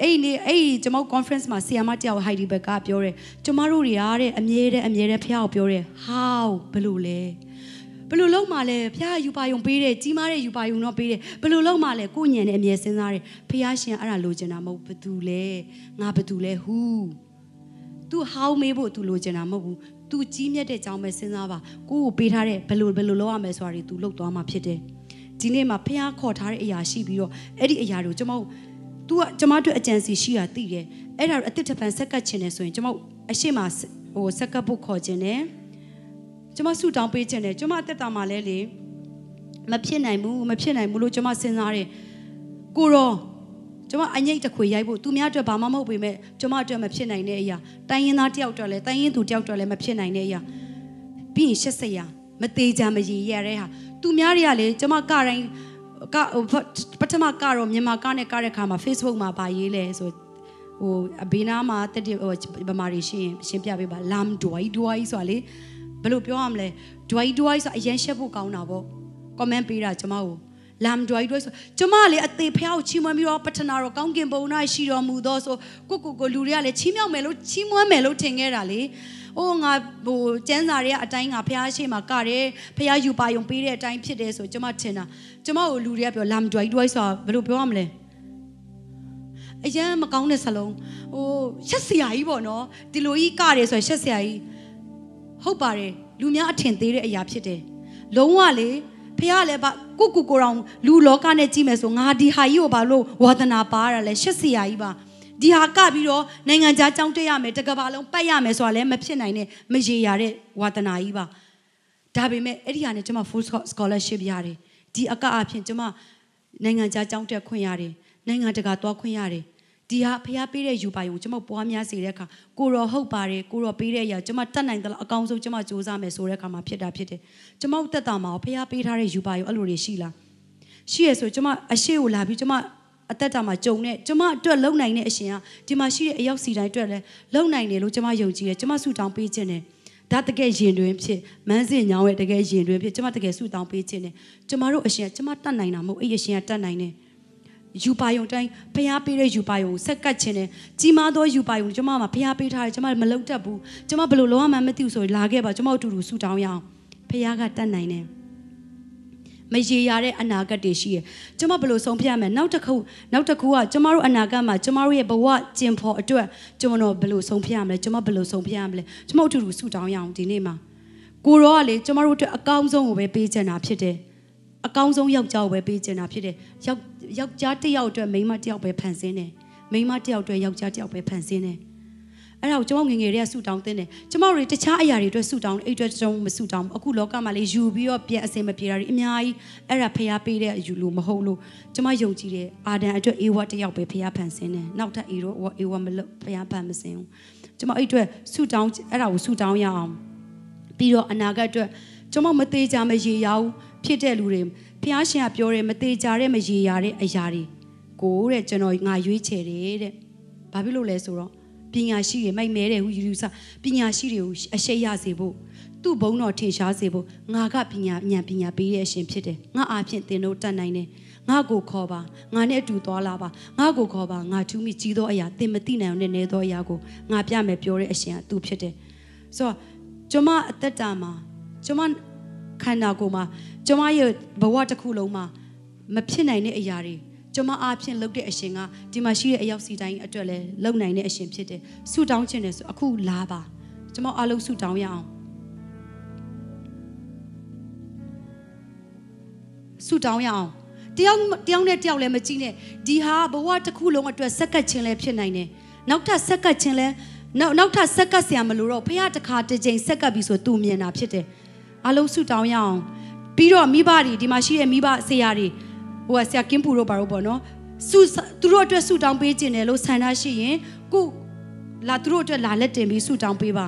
အဲ့ဒီအဲ့ဒီကျွန်တော် conference မှာဆီယာမတယောက် Heidelberg ကပြောတယ်ကျမတို့တွေအားတဲ့အမြဲတမ်းအမြဲတမ်းဖះကိုပြောတယ် how ဘယ်လိုလဲ ဘယ်လိုလုပ်မှလဲဖះယူပါယုံပေးတယ်ကြီးမားတဲ့ယူပါယုံတော့ပေးတယ်ဘယ်လိုလုပ်မှလဲကိုညံနဲ့အမြဲစဉ်းစားတယ်ဖះရှင်အဲ့ဒါလိုချင်တာမဟုတ်ဘသူလဲငါဘသူလဲ who तू how မေးဖို့ तू လိုချင်တာမဟုတ်ဘူး तू ကြီးမြတ်တဲ့အကြောင်းပဲစဉ်းစားပါကိုကိုပေးထားတဲ့ဘယ်လိုဘယ်လိုလုပ်ရမလဲဆိုတာတွေ तू လုပ်သွားမှာဖြစ်တယ်ဒီနေ့မှာဖះခေါ်ထားတဲ့အရာရှိပြီးတော့အဲ့ဒီအရာတွေကိုကျွန်တော် तू ကကျမတို့အကြံစီရှိတာသိတယ်အဲ့ဒါအစ်စ်တပန်ဆက်ကတ်ချင်တယ်ဆိုရင်ကျမအရှိမဟိုဆက်ကတ်ဖို့ခေါ်ချင်တယ် ကျမဆူတောင်းပေးချင်တယ်ကျမအသက်တာမှာလဲလေမဖြစ်နိုင်ဘူးမဖြစ်နိုင်ဘူးလို့ကျမစဉ်းစားတယ်ကိုရောကျမအငိတ်တစ်ခွေရိုက်ဖို့သူများအတွက်ဘာမှမဟုတ်ပေမဲ့ကျမအတွက်မဖြစ်နိုင်တဲ့အရာတိုင်းရင်းသားတယောက်အတွက်လဲတိုင်းရင်းသူတယောက်အတွက်လဲမဖြစ်နိုင်တဲ့အရာပြီးရင်ရှက်စရာမသေးချာမရည်ရတဲ့ဟာသူများတွေကလေကျမကတိုင်းကပထမကတော့မြန်မာကနဲ့ကတဲ့ခါမှာ Facebook မှာပါရေးလဲဆိုဟိုအဘေးနားမှာတက်တဲ့ဟိုဗမာတွေရှင်းရှင်းပြပေးပါ lam dwai dwai ဆိုတာလေ ဘယ်လိုပြောရမလဲ dwai dwai ဆိုတာအရင်ရှက်ဖို့ကောင်းတာပေါ့ comment ပေးတာကျမကို lam dwai dwai ဆိုကျမလေအသေးဖျားကိုချီးမွမ်းပြီးတော့ပထနာတော့ကောင်းကင်ဘုံ၌ရှိတော်မူသောဆိုကိုကိုကိုလူတွေကလည်းချီးမြှောက်မယ်လို့ချီးမွမ်းမယ်လို့ထင်ခဲ့တာလေ။အိုးငါဟိုကျန်းစာတွေကအတိုင်းငါဖះရှိမှကတယ်ဖះယူပါယုံပေးတဲ့အတိုင်းဖြစ်တယ်ဆိုကျမထင်တာကျမကိုလူတွေကပြော lam dwai dwai ဆိုတာဘယ်လိုပြောရမလဲ။အရန်မကောင်းတဲ့စလုံးဟိုရှက်စရာကြီးပေါ့နော်ဒီလိုကြီးကတယ်ဆိုရင်ရှက်စရာကြီး ဟုတ်ပါတယ်လူများအထင်သေးတဲ့အရာဖြစ်တယ်လုံးဝလေဖះလည်းဗကိုကိုကိုတော်လူလောကနဲ့ကြည့်မယ်ဆိုငါဒီဟာကြီးကိုဘာလို့ဝါသနာပါရလဲရှက်စရာကြီးပါဒီဟာကပြီးတော့နိုင်ငံခြားကြောင်းတက်ရမယ်တကဘာလုံးပတ်ရမယ်ဆိုတာလည်းမဖြစ်နိုင်နဲ့မရေရတဲ့ဝါသနာကြီးပါဒါပေမဲ့အဲ့ဒီဟာနဲ့ကျွန်မ full scholarship ရတယ်ဒီအကအဖြစ်ကျွန်မနိုင်ငံခြားကြောင်းတက်ခွင့်ရတယ်နိုင်ငံတကာသွားခွင့်ရတယ် ဒီဟာဖះပေးတဲ့ယူပါယုံကျွန်မပွားများစေတဲ့အခါကိုရောဟုတ်ပါတယ်ကိုရောပေးတဲ့အရာကျွန်မတတ်နိုင်သလားအကောင်းဆုံးကျွန်မစူးစမ်းမယ်ဆိုတဲ့အခါမှာဖြစ်တာဖြစ်တယ်ကျွန်မတက်တာမှာဖះပေးထားတဲ့ယူပါယုံအဲ့လိုတွေရှိလားရှိရဆိုကျွန်မအရှိကိုလာပြီးကျွန်မအသက်တာမှာကြုံတဲ့ကျွန်မအတွက်လုံနိုင်တဲ့အရှင်ကဒီမှာရှိတဲ့အယောက်စီတိုင်းအတွက်လည်းလုံနိုင်တယ်လို့ကျွန်မယုံကြည်တယ်ကျွန်မဆုတောင်းပေးခြင်းတယ်ဒါတကယ်ရင်တွင်ဖြစ်မန်းစင်ညောင်းရဲ့တကယ်ရင်တွင်ဖြစ်ကျွန်မတကယ်ဆုတောင်းပေးခြင်းတယ်ကျွန်မတို့အရှင်ကကျွန်မတတ်နိုင်တာမဟုတ်အဲ့အရှင်ကတတ်နိုင်တယ် ယူပါယုံတိုင်းဖျားပေးတဲ့ယူပါယုံကိုဆက်ကတ်ခြင်းနဲ့ကြီးမားသောယူပါယုံကျွန်မမှာဖျားပေးထားတယ်ကျွန်မမလုံတတ်ဘူးကျွန်မဘယ်လိုလုပ်ရမှန်းမသိဘူးဆိုရင်လာခဲ့ပါကျွန်မတို့အတူတူဆူတောင်းရအောင်ဖျားကတတ်နိုင်တယ်မရေရတဲ့အနာဂတ်တွေရှိရကျွန်မဘယ်လိုဆုံးဖြတ်ရမလဲနောက်တစ်ခုနောက်တစ်ခုကကျွန်မတို့အနာဂတ်မှာကျွန်မတို့ရဲ့ဘဝကျင်ဖို့အတွက်ကျွန်မတို့ဘယ်လိုဆုံးဖြတ်ရမလဲကျွန်မဘယ်လိုဆုံးဖြတ်ရမလဲကျွန်မတို့အတူတူဆူတောင်းရအောင်ဒီနေ့မှာကိုရောကလေကျွန်မတို့အတွက်အကောင်းဆုံးကိုပဲပေးချင်တာဖြစ်တယ် အကောင်းဆုံးယောက်ျားကိုပဲပေးချင်တာဖြစ်တယ်ယောက်ယောက်ျားတစ်ယောက်အတွက်မိန်းမတစ်ယောက်ပဲဖန်ဆင်းတယ်မိန်းမတစ်ယောက်အတွက်ယောက်ျားတစ်ယောက်ပဲဖန်ဆင်းတယ်အဲ့ဒါကိုကျွန်တော်ငငယ်တွေကဆူတောင်းတင်တယ်ကျွန်တော်တွေတခြားအရာတွေအတွက်ဆူတောင်းအဲ့အတွက်ကျွန်တော်မဆူတောင်းအခုလောကမှာလေယူပြီးတော့ပြန်အစင်မပြေတာတွေအများကြီးအဲ့ဒါဖျားပေးတဲ့အယူလို့မဟုတ်လို့ကျွန်မယုံကြည်တယ်အာဒန်အတွက်အေဝတ်တစ်ယောက်ပဲဖျားဖန်ဆင်းတယ်နောက်ထပ်အေရောအေဝတ်မလို့ဖျားဖန်မဆင်းဘူးကျွန်မအဲ့အတွက်ဆူတောင်းအဲ့ဒါကိုဆူတောင်းရအောင်ပြီးတော့အနာဂတ်အတွက်ကျွန်မမသေးကြမရေရအောင် ဖြစ်တဲ့လူတွေဖះရှင်ကပြောတယ်မသေးကြတဲ့မရေရတဲ့အရာတွေကိုတဲ့ကျွန်တော်ငါရွေးချယ်တယ်တဲ့ဘာဖြစ်လို့လဲဆိုတော့ပညာရှိတွေမိုက်မဲတဲ့ဟူယူဆပညာရှိတွေကိုအရှိရစေဖို့သူ့ဘုံတော်ထင်ရှားစေဖို့ငါကပညာဉာဏ်ပညာပေးတဲ့အရှင်ဖြစ်တယ်ငါအားဖြင့်သင်တို့တတ်နိုင်တယ်ငါကိုခေါ်ပါငါနဲ့အတူသွားလာပါငါကိုခေါ်ပါငါထူးမိကြီးသောအရာသင်မသိနိုင်တဲ့နေသောအရာကိုငါပြမယ်ပြောတဲ့အရှင်ကသူဖြစ်တယ်ဆိုတော့ကျွန်မအသက်တာမှာကျွန်မ ခန္ဓာကိုယ်မှာကျွန်မရဲ့ဘဝတစ်ခုလုံးမှာမဖြစ်နိုင်တဲ့အရာတွေကျွန်မအားဖြင့်လုပ်တဲ့အရှင်ကဒီမှာရှိတဲ့အယောက်စီတိုင်းအတွက်လည်းလုပ်နိုင်တဲ့အရှင်ဖြစ်တယ်ဆူတောင်းခြင်းနဲ့ဆိုအခုလာပါကျွန်မအားလုံးဆူတောင်းရအောင်ဆူတောင်းရအောင်တယောက်တယောက်နဲ့တယောက်လည်းမကြည့်နဲ့ဒီဟာဘဝတစ်ခုလုံးအတွက်ဆက်ကတ်ခြင်းလည်းဖြစ်နိုင်တယ်နောက်ထပ်ဆက်ကတ်ခြင်းလည်းနောက်နောက်ထပ်ဆက်ကတ်ဆရာမလို့တော့ဖះတခါတစ်ချိန်ဆက်ကတ်ပြီဆိုသူမြင်တာဖြစ်တယ် အားလုံးဆူတောင်းရအောင်ပြီးတော့မိဘတွေဒီမှာရှိတဲ့မိဘဆရာတွေဟိုကဆရာကင်းပူတို့ပါတော့ပေါ့နော်စုသူတို့အတွက်ဆူတောင်းပေးခြင်းတယ်လို့ဆန္ဒရှိရင်ကိုလာသူတို့အတွက်လာလက်တင်ပြီးဆူတောင်းပေးပါ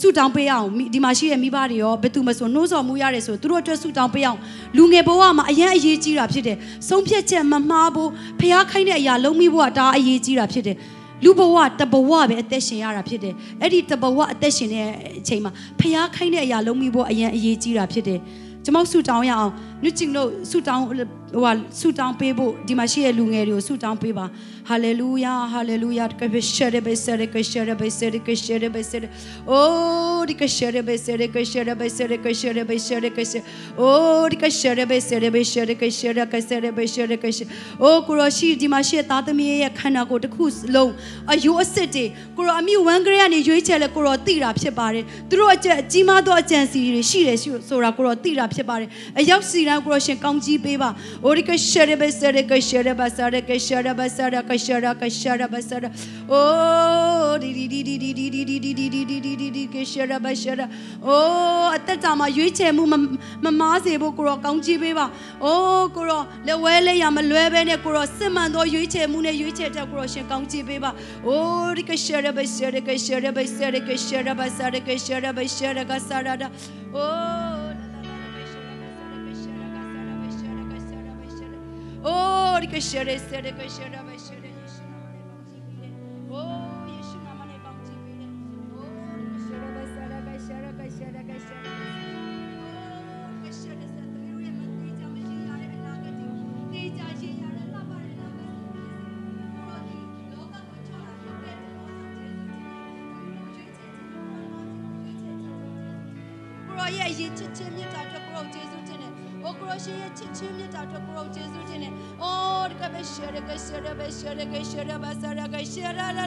ဆူတောင်းပေးအောင်ဒီမှာရှိတဲ့မိဘတွေရောဘယ်သူမဆိုနှိုးဆော်မှုရတယ်ဆိုသူတို့အတွက်ဆူတောင်းပေးအောင်လူငယ်ဘဝမှာအရင်အရေးကြီးတာဖြစ်တယ်ဆုံးဖြတ်ချက်မမှားဖို့ဖျားခိုင်းတဲ့အရာလုံးမိဖို့ကဒါအရေးကြီးတာဖြစ်တယ် လူဘဝတဘဝပဲအသက်ရှင်ရတာဖြစ်တယ်အဲ့ဒီတဘဝအသက်ရှင်တဲ့အချိန်မှာဖျားခိုင်းတဲ့အရာလုံးမိဖို့အရင်အရေးကြီးတာဖြစ်တယ်ကျွန်မဆူတောင်းရအောင် ညချင်လို့ဆူတောင်းဟိုဟာဆုတောင်းပေးဖို့ဒီမှာရှိတဲ့လူငယ်တွေကိုဆုတောင်းပေးပါဟာလေလုယာဟာလေလုယာကဘရှရဘဆရကရှရဘဆရကရှရဘဆရအိုးဒီကရှရဘဆရကရှရဘဆရကရှရဘဆရကရှအိုးဒီကရှရဘဆရဘဆရကရှရကဆရဘဆရကရှအိုးကိုရရှိဒီမှာရှိတဲ့သားသမီးရဲ့ခန္ဓာကိုယ်တစ်ခုလုံးအယိုးအစစ်တွေကိုရအမိဝမ်းကလေးကနေရွေးချယ်လဲကိုရသိတာဖြစ်ပါတယ်သူတို့အကျအကြီးမားသောအကြံစီတွေရှိတယ်ဆိုတာကိုရသိတာဖြစ်ပါတယ်အရောက်စီတိုင်းကိုရရှင်ကောင်းကြီးပေးပါအိုးဒီကရှရဘဆရကရှရဘဆရကရှရဘဆရကရှရကရှရဘဆရအိုးဒီဒီဒီဒီဒီဒီဒီဒီဒီဒီဒီဒီဒီဒီကရှရဘရှရအိုးအသက်တာမှာရွေးချယ်မှုမမားစေဖို့ကိုရကောင်းကြီးပေးပါအိုးကိုရလက်ဝဲလက်ရမလွဲဘဲနဲ့ကိုရစစ်မှန်သောရွေးချယ်မှုနဲ့ရွေးချယ်တဲ့ကိုရရှင်ကောင်းကြီးပေးပါအိုးဒီကရှရဘရှရကရှရဘဆရကရှရဘဆရကရှရဘရှရကဆရဒအိုး Oh,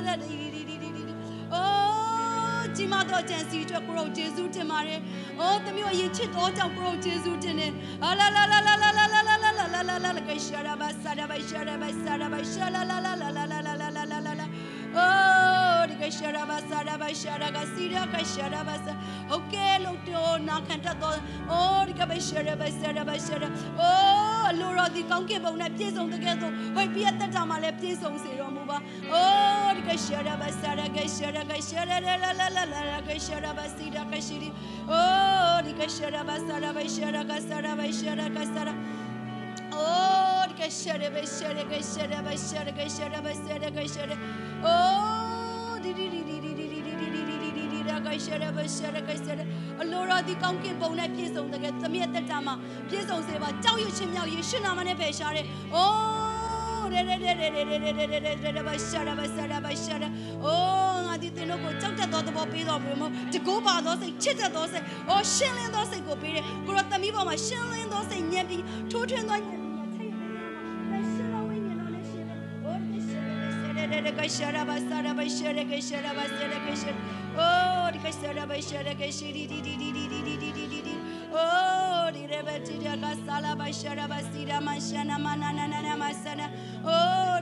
လာဒီဒီဒီဒီဒီအိုကြီးမတော်ကြံစီအတွက်ကိုရောကျေးဇူးတင်ပါတယ်။အိုသမီးအရေးချစ်တော်ကြောင့်ကိုရောကျေးဇူးတင်တယ်။အာလာလာလာလာလာလာလာလာလာလာလာလာလာလာကရှယ်ရပါစရပါရှယ်ရပါစရပါရှယ်လာလာလာလာလာလာလာလာလာလာလာ Oh, di que shara ba sara ba shara ga sira ka shara ba sa. Okay, lo to na kan ta to. Oh, di que ba shara ba တို့အလိုတော်ဒီကောင်းကင်ဘုံနဲ့ပြည့်စုံတကယ်ဆိုဟိုပြည့်တက်တာမှလည်းပြည့်စုံစေတော်မူပါ။အိုးဒီကရှရဘဆရကရှရကရှရလလလလလကရှရဘစီရကရှိရီအိုးဒီကရှရဘဆရဘရှရကဆရဘရှရကဆရโอ้ดิกะชะระบะชะระกะชะระบะชะระกะชะระบะชะระกะชะระโอ้ดิดิดิดิ di di di da que shere be shere que shere. အလိုတော်ဒီကောင်းကင်ဘုံနဲ့ပြည့်စုံတဲ့သမီးရဲ့တက်တာမှာပြည့်စုံစေပါကြောက်ရွံ့ခြင်းမြောက်ယေရှုနာမနဲ့ဖယ်ရှားတဲ့။ Oh ရဲရဲရဲရဲရဲရဲရဲရဲရဲရဲဘာရှာရာဘာရှာရာဘာရှာရာအိုးငါဒီတင်တို့ကိုကြောက်တတ်သောသဘောပေးတော်မူမို့တကူပါသောစိတ်ချစ်တတ်သောစိတ်အိုးရှင်းလင်းသောစိတ်ကိုပေးတယ်ကိုရောသမီးပေါ်မှာရှင်းလင်းသောစိတ်ညံ့ပြီးထိုးထွင်းသောညံ့ပြီးထိတ်ရှင်းတော်ဝိညာဉ်တော်နဲ့ရှင်းတယ်အိုးဒီရှင်းတယ်ရဲရဲကရှာရာဘာရှာရာဘာရှာရာကရှာရာဘာရှာရာကရှာအိုးဒီကရှာရာ Oh, di rebeti dia kasala bashara basira mashana manana nana masana. Oh,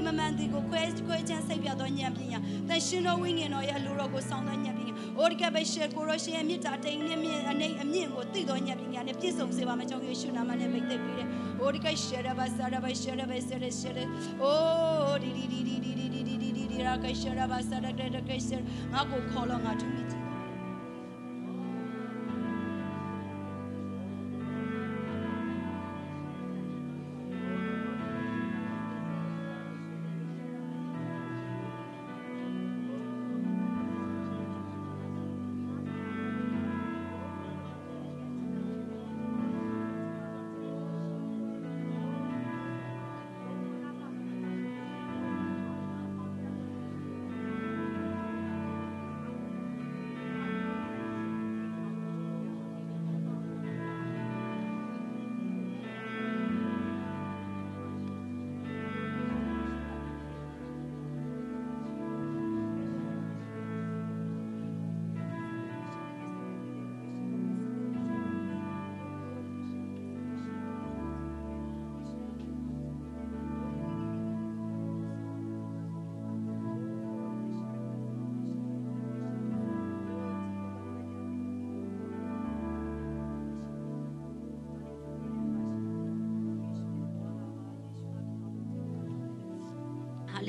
ကိုရှင်းလင်းသောညံပညာထိုးထွင်းသောညံပညာ။အိုးမန်ဒီမမန်ဒီကိုခွဲခွဲချမ်းစိတ်ပြသောညံပညာ။တန်ရှင်တော်ဝိညာဉ်တော်ရဲ့အလိုတော်ကိုဆောင်သောညံပညာ။အိုးဒီကပဲရှေကိုရရှင်ရဲ့မြစ်တာတိမ်နဲ့မြင့်အနေအမြင့်ကိုသိသောညံပညာနဲ့ပြည့်စုံစေပါမယ်ကြောင့်ယေရှုနာမနဲ့မိတ်သက်ပြီးတယ်။အိုးဒီကရှေရဘာစာရဘာရှေရဘာရှေရရှေရ။အိုးဒီဒီဒီဒီဒီဒီဒီဒီဒီဒီရာကရှေရဘာစာရကရကရှေငါကိုခေါ်လို့ငါထူးမိကြ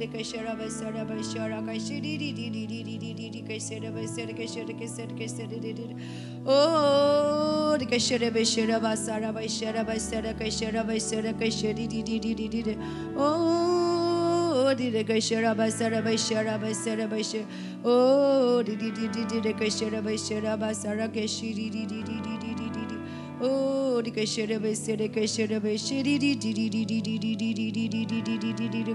de keshera besera besera keshiri di di di di di di di di keshera besera keshera keshera keshera di di oh de keshera besera basara besera besera keshera besera keshiri di di di di di oh di de keshera besera besera besera besera oh di di di di de keshera besera basara keshiri di di di di di di Oh, di kashira be sere kashira be shiri di di di di di di di di di di di di di di di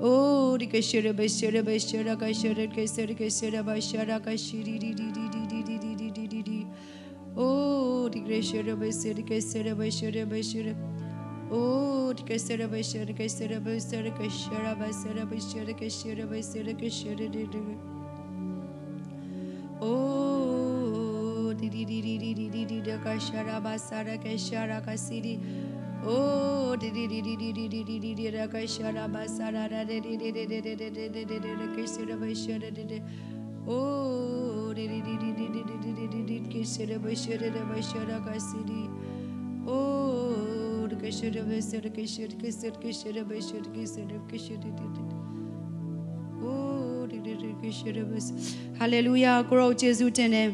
Oh, di Bashira Bashira Kashira Kasira Kasira Bashara Kashiri Oh, Rikashira Bashira Kasira Bashira Bashira Oh, Rikashira Bashira Kasira Bashira Kashira Bashira Bashira Kashira Bashira Kashira Oh, Rikashira Bashira Kashira Kasiri Oh, Hallelujah. ကိုရောယေရှုတင်တယ်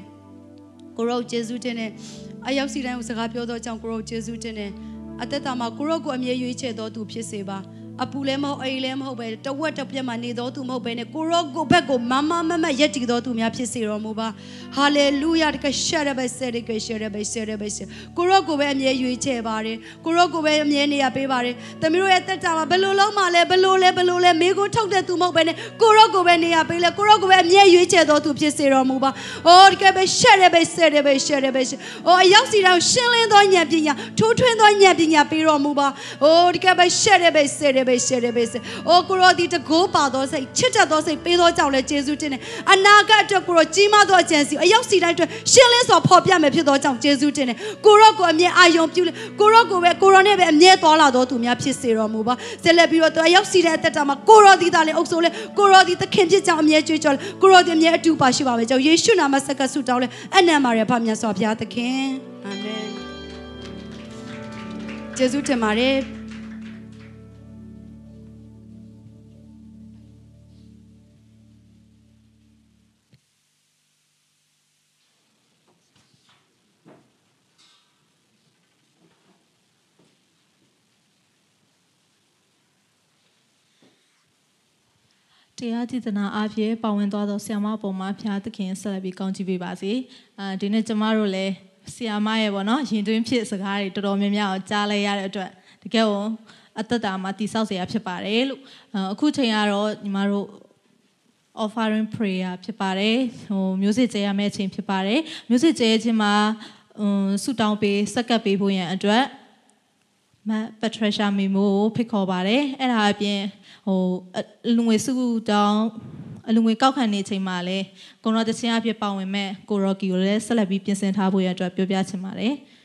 ။ကိုရောယေရှုတင်တယ်။အယောက်စီတိုင်းကိုစကားပြောတော့ကြောင့်ကိုရောယေရှုတင်တယ်။ အသက်တာမှာကိုရောကိုအမြဲရွေးချယ်တော်သူဖြစ်စေပါ အပူလည်းမဟုတ်အိမ်လည်းမဟုတ်ပဲတဝက်တစ်ပြက်မှာနေတော်သူမဟုတ်ပဲနဲ့ကိုရောကိုဘက်ကိုမမမမရက်တည်တော်သူများဖြစ်စေတော်မူပါဟာလေလုယာတကရှာရဘဆရကရှာရဘဆရဘဆကိုရောကိုပဲအမြဲရွေးချယ်ပါတယ်ကိုရောကိုပဲအမြဲနေရပေးပါတယ်သမီးတို့ရဲ့တက်တာမှာဘယ်လိုလုံးမှလဲဘယ်လိုလဲဘယ်လိုလဲမိကိုထုတ်တဲ့သူမဟုတ်ပဲနဲ့ကိုရောကိုပဲနေရပေးလဲကိုရောကိုပဲအမြဲရွေးချယ်တော်သူဖြစ်စေတော်မူပါအိုးတကယ်ပဲရှာရဘဆရဘရှာရဘဆအိုးအရောက်စီတော့ရှင်းလင်းသောဉာဏ်ပညာထိုးထွင်းသောဉာဏ်ပညာပေးတော်မူပါအိုးတကယ်ပဲရှာရဘဆရဘရှာရဘဆအိုးကိုရောဒီတကိုးပါသောစိတ်ချစ်တတ်သောစိတ်ပေးသောကြောင့်လဲယေရှုတင်တယ်အနာဂတ်အတွက်ကိုရောကြီးမားသောအကြံစီအရောက်စီတိုင်းအတွက်ရှင်းလင်းစွာဖော်ပြမယ်ဖြစ်သောကြောင့်ယေရှုတင်တယ်ကိုရောကိုအမြဲအာယုံပြုလေကိုရောကိုပဲကိုရောနဲ့ပဲအမြဲသွားလာတော်သူများဖြစ်စေတော်မူပါဆက်လက်ပြီးတော့သူအရောက်စီတဲ့အသက်တာမှာကိုရောဒီသားလေးအုပ်ဆိုးလဲကိုရောဒီသခင်ဖြစ်ကြောင်းအမြဲကြွေးကြော်လဲကိုရောဒီအမြဲအတူပါရှိပါမယ်ကြောင့်ယေရှုနာမဆက်ကဆုတောင်းလဲအနံပါရဖမြတ်စွာဘုရားသခင်အာမင်ယေရှုတင်ပါတယ် တရားဒေသနာအဖြစ်ပါဝင်သွားသောဆရာမပုံမှာဖျားသခင်ဆက်လက်ပြီးကောင်းချီးပေးပါစေ။အာဒီနေ့ကျမတို့လည်းဆရာမရဲ့ပေါ့နော်ရင်သွင်းဖြစ်စကားတွေတော်တော်များများအောင်ကြားလိုက်ရတဲ့အတွက်တကယ်ကိုအသက်တာမှာတည်ဆောက်စရာဖြစ်ပါတယ်လို့အခုချိန်ကတော့ညီမတို့ offering prayer ဖြစ်ပါတယ်ဟိုမျိုးစစ်ကျဲရမယ့်အချိန်ဖြစ်ပါတယ်မျိုးစစ်ကျဲခြင်းမှာဟိုဆုတောင်းပေးစက္ကပ်ပေးဖို့ရန်အတွက်မတ်ပက်ထရရှာမီမိုကိုဖိတ်ခေါ်ပါတယ်အဲ့ဒါအပြင် ဟိုအလူငွေစုတောင်းအလူငွေကောက်ခံနေချိန်မှာလဲကိုရောတချင်းအဖြစ်ပါဝင်မဲ့ကိုရော်ကီကိုလည်းဆက်လက်ပြီးပြင်ဆင်ထားဖို့ရအတွက်ပြောပြချင်ပါတယ်။